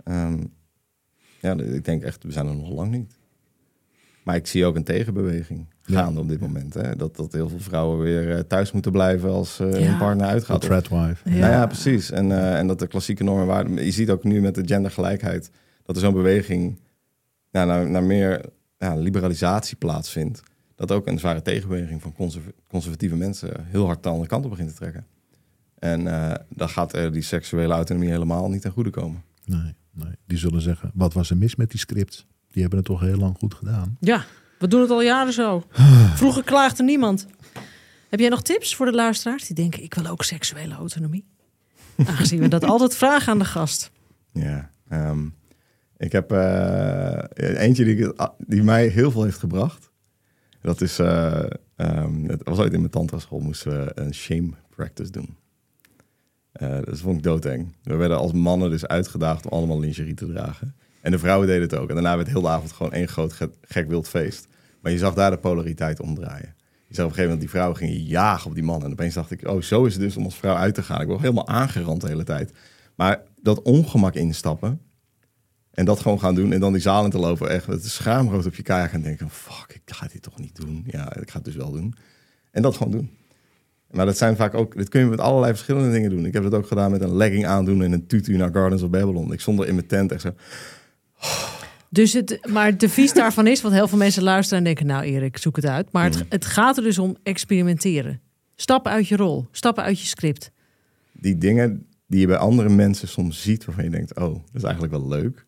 Ehm, ja, ik denk echt, we zijn er nog lang niet. Maar ik zie ook een tegenbeweging Ja. gaande op dit moment. Hè? Dat, dat heel veel vrouwen weer eh, thuis moeten blijven als eh Ja. hun partner De uitgaat. threadwife. Ja. Nou ja, precies. En, eh, en dat de klassieke normen waarden. Je ziet ook nu met de gendergelijkheid dat er zo'n beweging ja, naar, naar meer ja, liberalisatie plaatsvindt. Dat ook een zware tegenbeweging van conserv- conservatieve mensen heel hard de andere kant op begint te trekken. En eh, dan gaat er die seksuele autonomie helemaal niet ten goede komen. Nee, nee, die zullen zeggen, wat was er mis met die scripts? Die hebben het toch heel lang goed gedaan. Ja, we doen het al jaren zo. (sighs) Vroeger klaagde niemand. Heb jij nog tips voor de luisteraars die denken: ik wil ook seksuele autonomie? (laughs) Aangezien we dat altijd vragen aan de gast. Ja. ehm, ik heb eh, eentje die, mij heel veel heeft gebracht. Dat is, eh, ehm, het was ooit in mijn tantra-school moesten we een shame practice doen. Eh, dat vond ik doodeng. We werden als mannen dus uitgedaagd om allemaal lingerie te dragen. En de vrouwen deden het ook. En daarna werd heel de avond gewoon één groot ge- gek wild feest. Maar je zag daar de polariteit omdraaien. Je zag op een gegeven moment die vrouwen gingen jagen op die mannen. En opeens dacht ik, oh, zo is het dus om als vrouw uit te gaan. Ik word helemaal aangerand de hele tijd. Maar dat ongemak instappen en dat gewoon gaan doen en dan die zaal in te lopen, echt het schaamrood op je kaart en denken, fuck, ik ga dit toch niet doen. Ja, ik ga het dus wel doen. En dat gewoon doen. Maar dat zijn vaak ook, dit kun je met allerlei verschillende dingen doen. Ik heb het ook gedaan met een legging aandoen en een tutu naar Gardens of Babylon. Ik stond er in mijn tent echt zo, Dus het, maar het devies daarvan is, want heel veel mensen luisteren en denken: Nou, Erik, zoek het uit. Maar het, Mhm. het gaat er dus om experimenteren. Stappen uit je rol, stappen uit je script. die dingen die je bij andere mensen soms ziet, waarvan je denkt, oh, dat is eigenlijk wel leuk.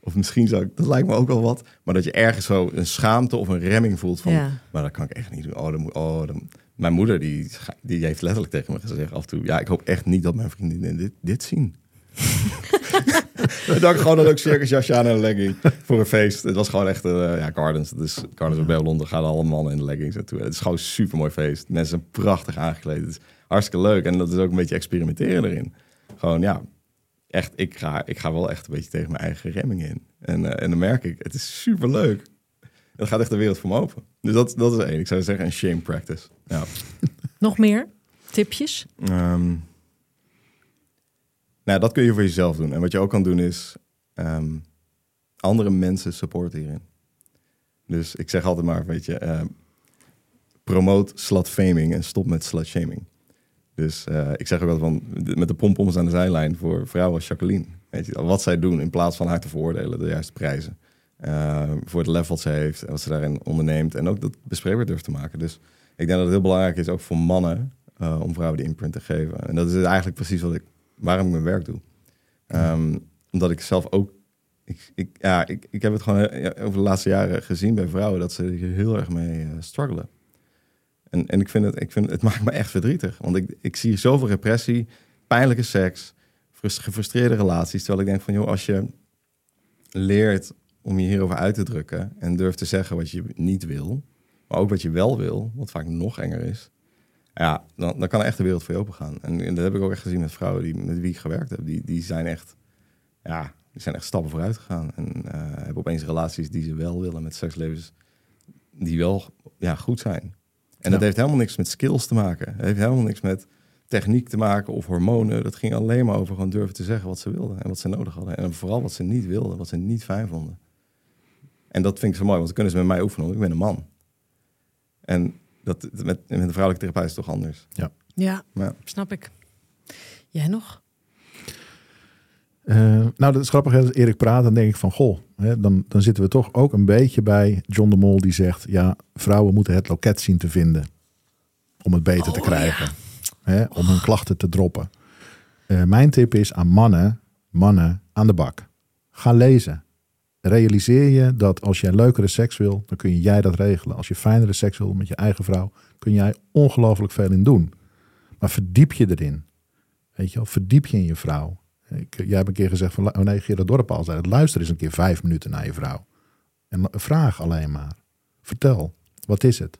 Of misschien zou ik, dat lijkt me ook wel wat. Maar dat je ergens zo een schaamte of een remming voelt van, Ja. maar dat kan ik echt niet doen. Oh, dat moet, oh, dat- Mijn moeder, die, die heeft letterlijk tegen me gezegd af en toe, ja, ik hoop echt niet dat mijn vriendinnen dit, dit zien. (laughs) ik gewoon een leuk circusjasje aan en een legging voor een feest. Het was gewoon echt, eh, ja, Gardens. Dus Gardens of Babylon, daar gaan alle mannen in de leggings naartoe. Het is gewoon een super mooi feest. Mensen zijn prachtig aangekleed. Het is hartstikke leuk. En dat is ook een beetje experimenteren erin. Gewoon, ja, echt, ik ga, ik ga wel echt een beetje tegen mijn eigen remming in. En, eh, en dan merk ik, het is super leuk. Dat gaat echt de wereld voor me open. Dus dat, dat is één. Ik zou zeggen een shame practice. Ja. (laughs) Nog meer tipjes? Ehm, nou, dat kun je voor jezelf doen. En wat je ook kan doen is ehm, andere mensen supporten hierin. Dus ik zeg altijd maar, weet je, ehm, promote slut-faming en stop met slut-shaming. Dus eh, ik zeg ook altijd van, met de pompoms aan de zijlijn voor vrouwen als Jacqueline. Weet je, wat zij doen in plaats van haar te veroordelen, de juiste prijzen. Eh, voor het level ze heeft en wat ze daarin onderneemt. En ook dat bespreekbaar durft te maken. Dus ik denk dat het heel belangrijk is, ook voor mannen, eh, om vrouwen die imprint te geven. En dat is eigenlijk precies wat ik, waarom ik mijn werk doe. Ehm, omdat ik zelf ook, ik, ik, ja, ik, ik heb het gewoon eh, over de laatste jaren gezien bij vrouwen dat ze hier heel erg mee eh, struggelen. En, en ik vind het, ik vind, het maakt me echt verdrietig. Want ik, ik zie zoveel repressie, pijnlijke seks, frus- gefrustreerde relaties. Terwijl ik denk van, joh, als je leert om je hierover uit te drukken en durft te zeggen wat je niet wil, maar ook wat je wel wil, wat vaak nog enger is, ja, dan, dan kan echt de wereld voor je open gaan. En, en dat heb ik ook echt gezien met vrouwen die, met wie ik gewerkt heb. Die, die zijn echt, ja, die zijn echt stappen vooruit gegaan. En eh, hebben opeens relaties die ze wel willen met sekslevens die wel ja, goed zijn. En dat heeft helemaal niks met skills te maken. Het heeft helemaal niks met techniek te maken of hormonen. Dat ging alleen maar over gewoon durven te zeggen wat ze wilden en wat ze nodig hadden. En vooral wat ze niet wilden, wat ze niet fijn vonden. En dat vind ik zo mooi, want dan kunnen ze met mij oefenen, want ik ben een man. En dat, met, met een vrouwelijke therapeut is het toch anders. Ja, Ja. snap ik. Jij nog? Eh, nou, dat is grappig. hè, Als Erik praat, dan denk ik van... Goh, hè, dan, dan zitten we toch ook een beetje bij John de Mol... die zegt, ja, vrouwen moeten het loket zien te vinden... om het beter te Oh, krijgen. Hè, om hun klachten te droppen. Eh, mijn tip is aan mannen... mannen aan de bak. Ga lezen. Realiseer je dat als jij leukere seks wil, dan kun jij dat regelen. Als je fijnere seks wil met je eigen vrouw, kun jij ongelooflijk veel in doen. Maar verdiep je erin. Weet je wel, verdiep je in je vrouw. Ik, jij hebt een keer gezegd van, oh nee, Gerard Dorp zei het, luister eens een keer vijf minuten naar je vrouw. En vraag alleen maar. Vertel, wat is het?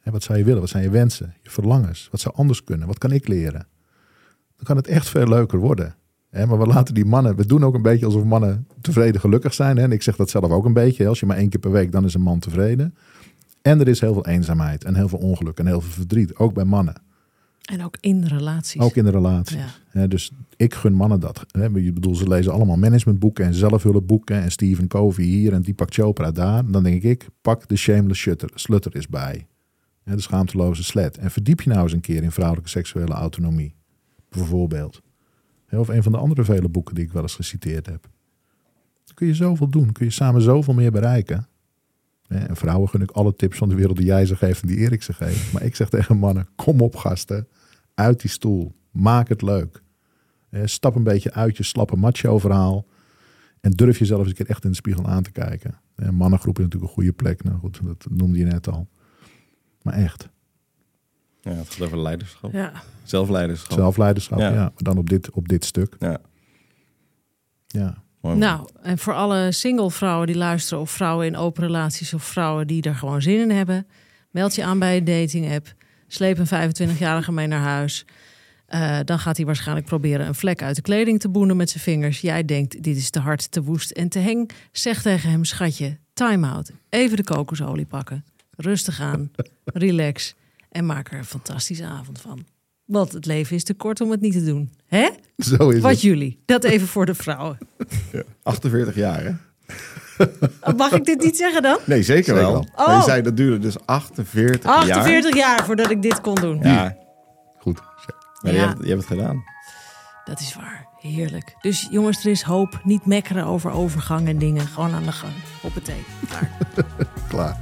Hè, wat zou je willen? Wat zijn je wensen? Je verlangens? Wat zou anders kunnen? Wat kan ik leren? Dan kan het echt veel leuker worden. Hè, maar we laten die mannen, we doen ook een beetje alsof mannen tevreden gelukkig zijn. Hè? En ik zeg dat zelf ook een beetje. Als je maar één keer per week, dan is een man tevreden. En er is heel veel eenzaamheid en heel veel ongeluk en heel veel verdriet. Ook bij mannen. En ook in relaties. Ook in de relatie. Ja. dus ik gun mannen dat. Hè. Ik bedoel, ze lezen allemaal managementboeken en zelfhulpboeken. En Stephen Covey hier en Deepak Chopra daar. Dan denk ik, pak de shameless shutter, slutter eens bij. de schaamteloze slet. En verdiep je nou eens een keer in vrouwelijke seksuele autonomie. Bijvoorbeeld. Of een van de andere vele boeken die ik wel eens geciteerd heb. Dan kun je zoveel doen. Kun je samen zoveel meer bereiken. En vrouwen gun ik alle tips van de wereld die jij ze geeft en die Erik ze geeft. Maar ik zeg tegen mannen, kom op gasten. Uit die stoel. Maak het leuk. Stap een beetje uit je slappe macho verhaal. En durf jezelf eens een keer echt in de spiegel aan te kijken. Mannengroep is natuurlijk een goede plek. Nou goed, dat noemde je net al. Maar echt. Ja, het gaat over leiderschap. Ja. Zelfleiderschap. Zelfleiderschap, ja. Maar dan op dit, op dit stuk. Ja. Ja. Nou, en voor alle single vrouwen die luisteren, of vrouwen in open relaties, of vrouwen die er gewoon zin in hebben, meld je aan bij een dating app. Sleep een 25-jarige mee naar huis. Uh, dan gaat hij waarschijnlijk proberen een vlek uit de kleding te boenen met zijn vingers. Jij denkt, dit is te hard, te woest en te heng. Zeg tegen hem, schatje, time out. Even de kokosolie pakken. Rustig aan, (laughs) relax en maak er een fantastische avond van. Want het leven is te kort om het niet te doen. Hè? Zo is Wat het. jullie. Dat even voor de vrouwen. Ja. 48 jaar, hè? Mag ik dit niet zeggen dan? Nee, zeker, Zeker wel. wel. Oh. Je zei dat duurde dus 48, jaar. 48 jaar. voordat ik dit kon doen. Ja, Goed. maar Ja. Je, hebt, je hebt het gedaan. Dat is waar. Heerlijk. Dus jongens, er is hoop. Niet mekkeren over overgang en dingen. Gewoon aan de gang. Op het thee. Klaar. (laughs) Klaar.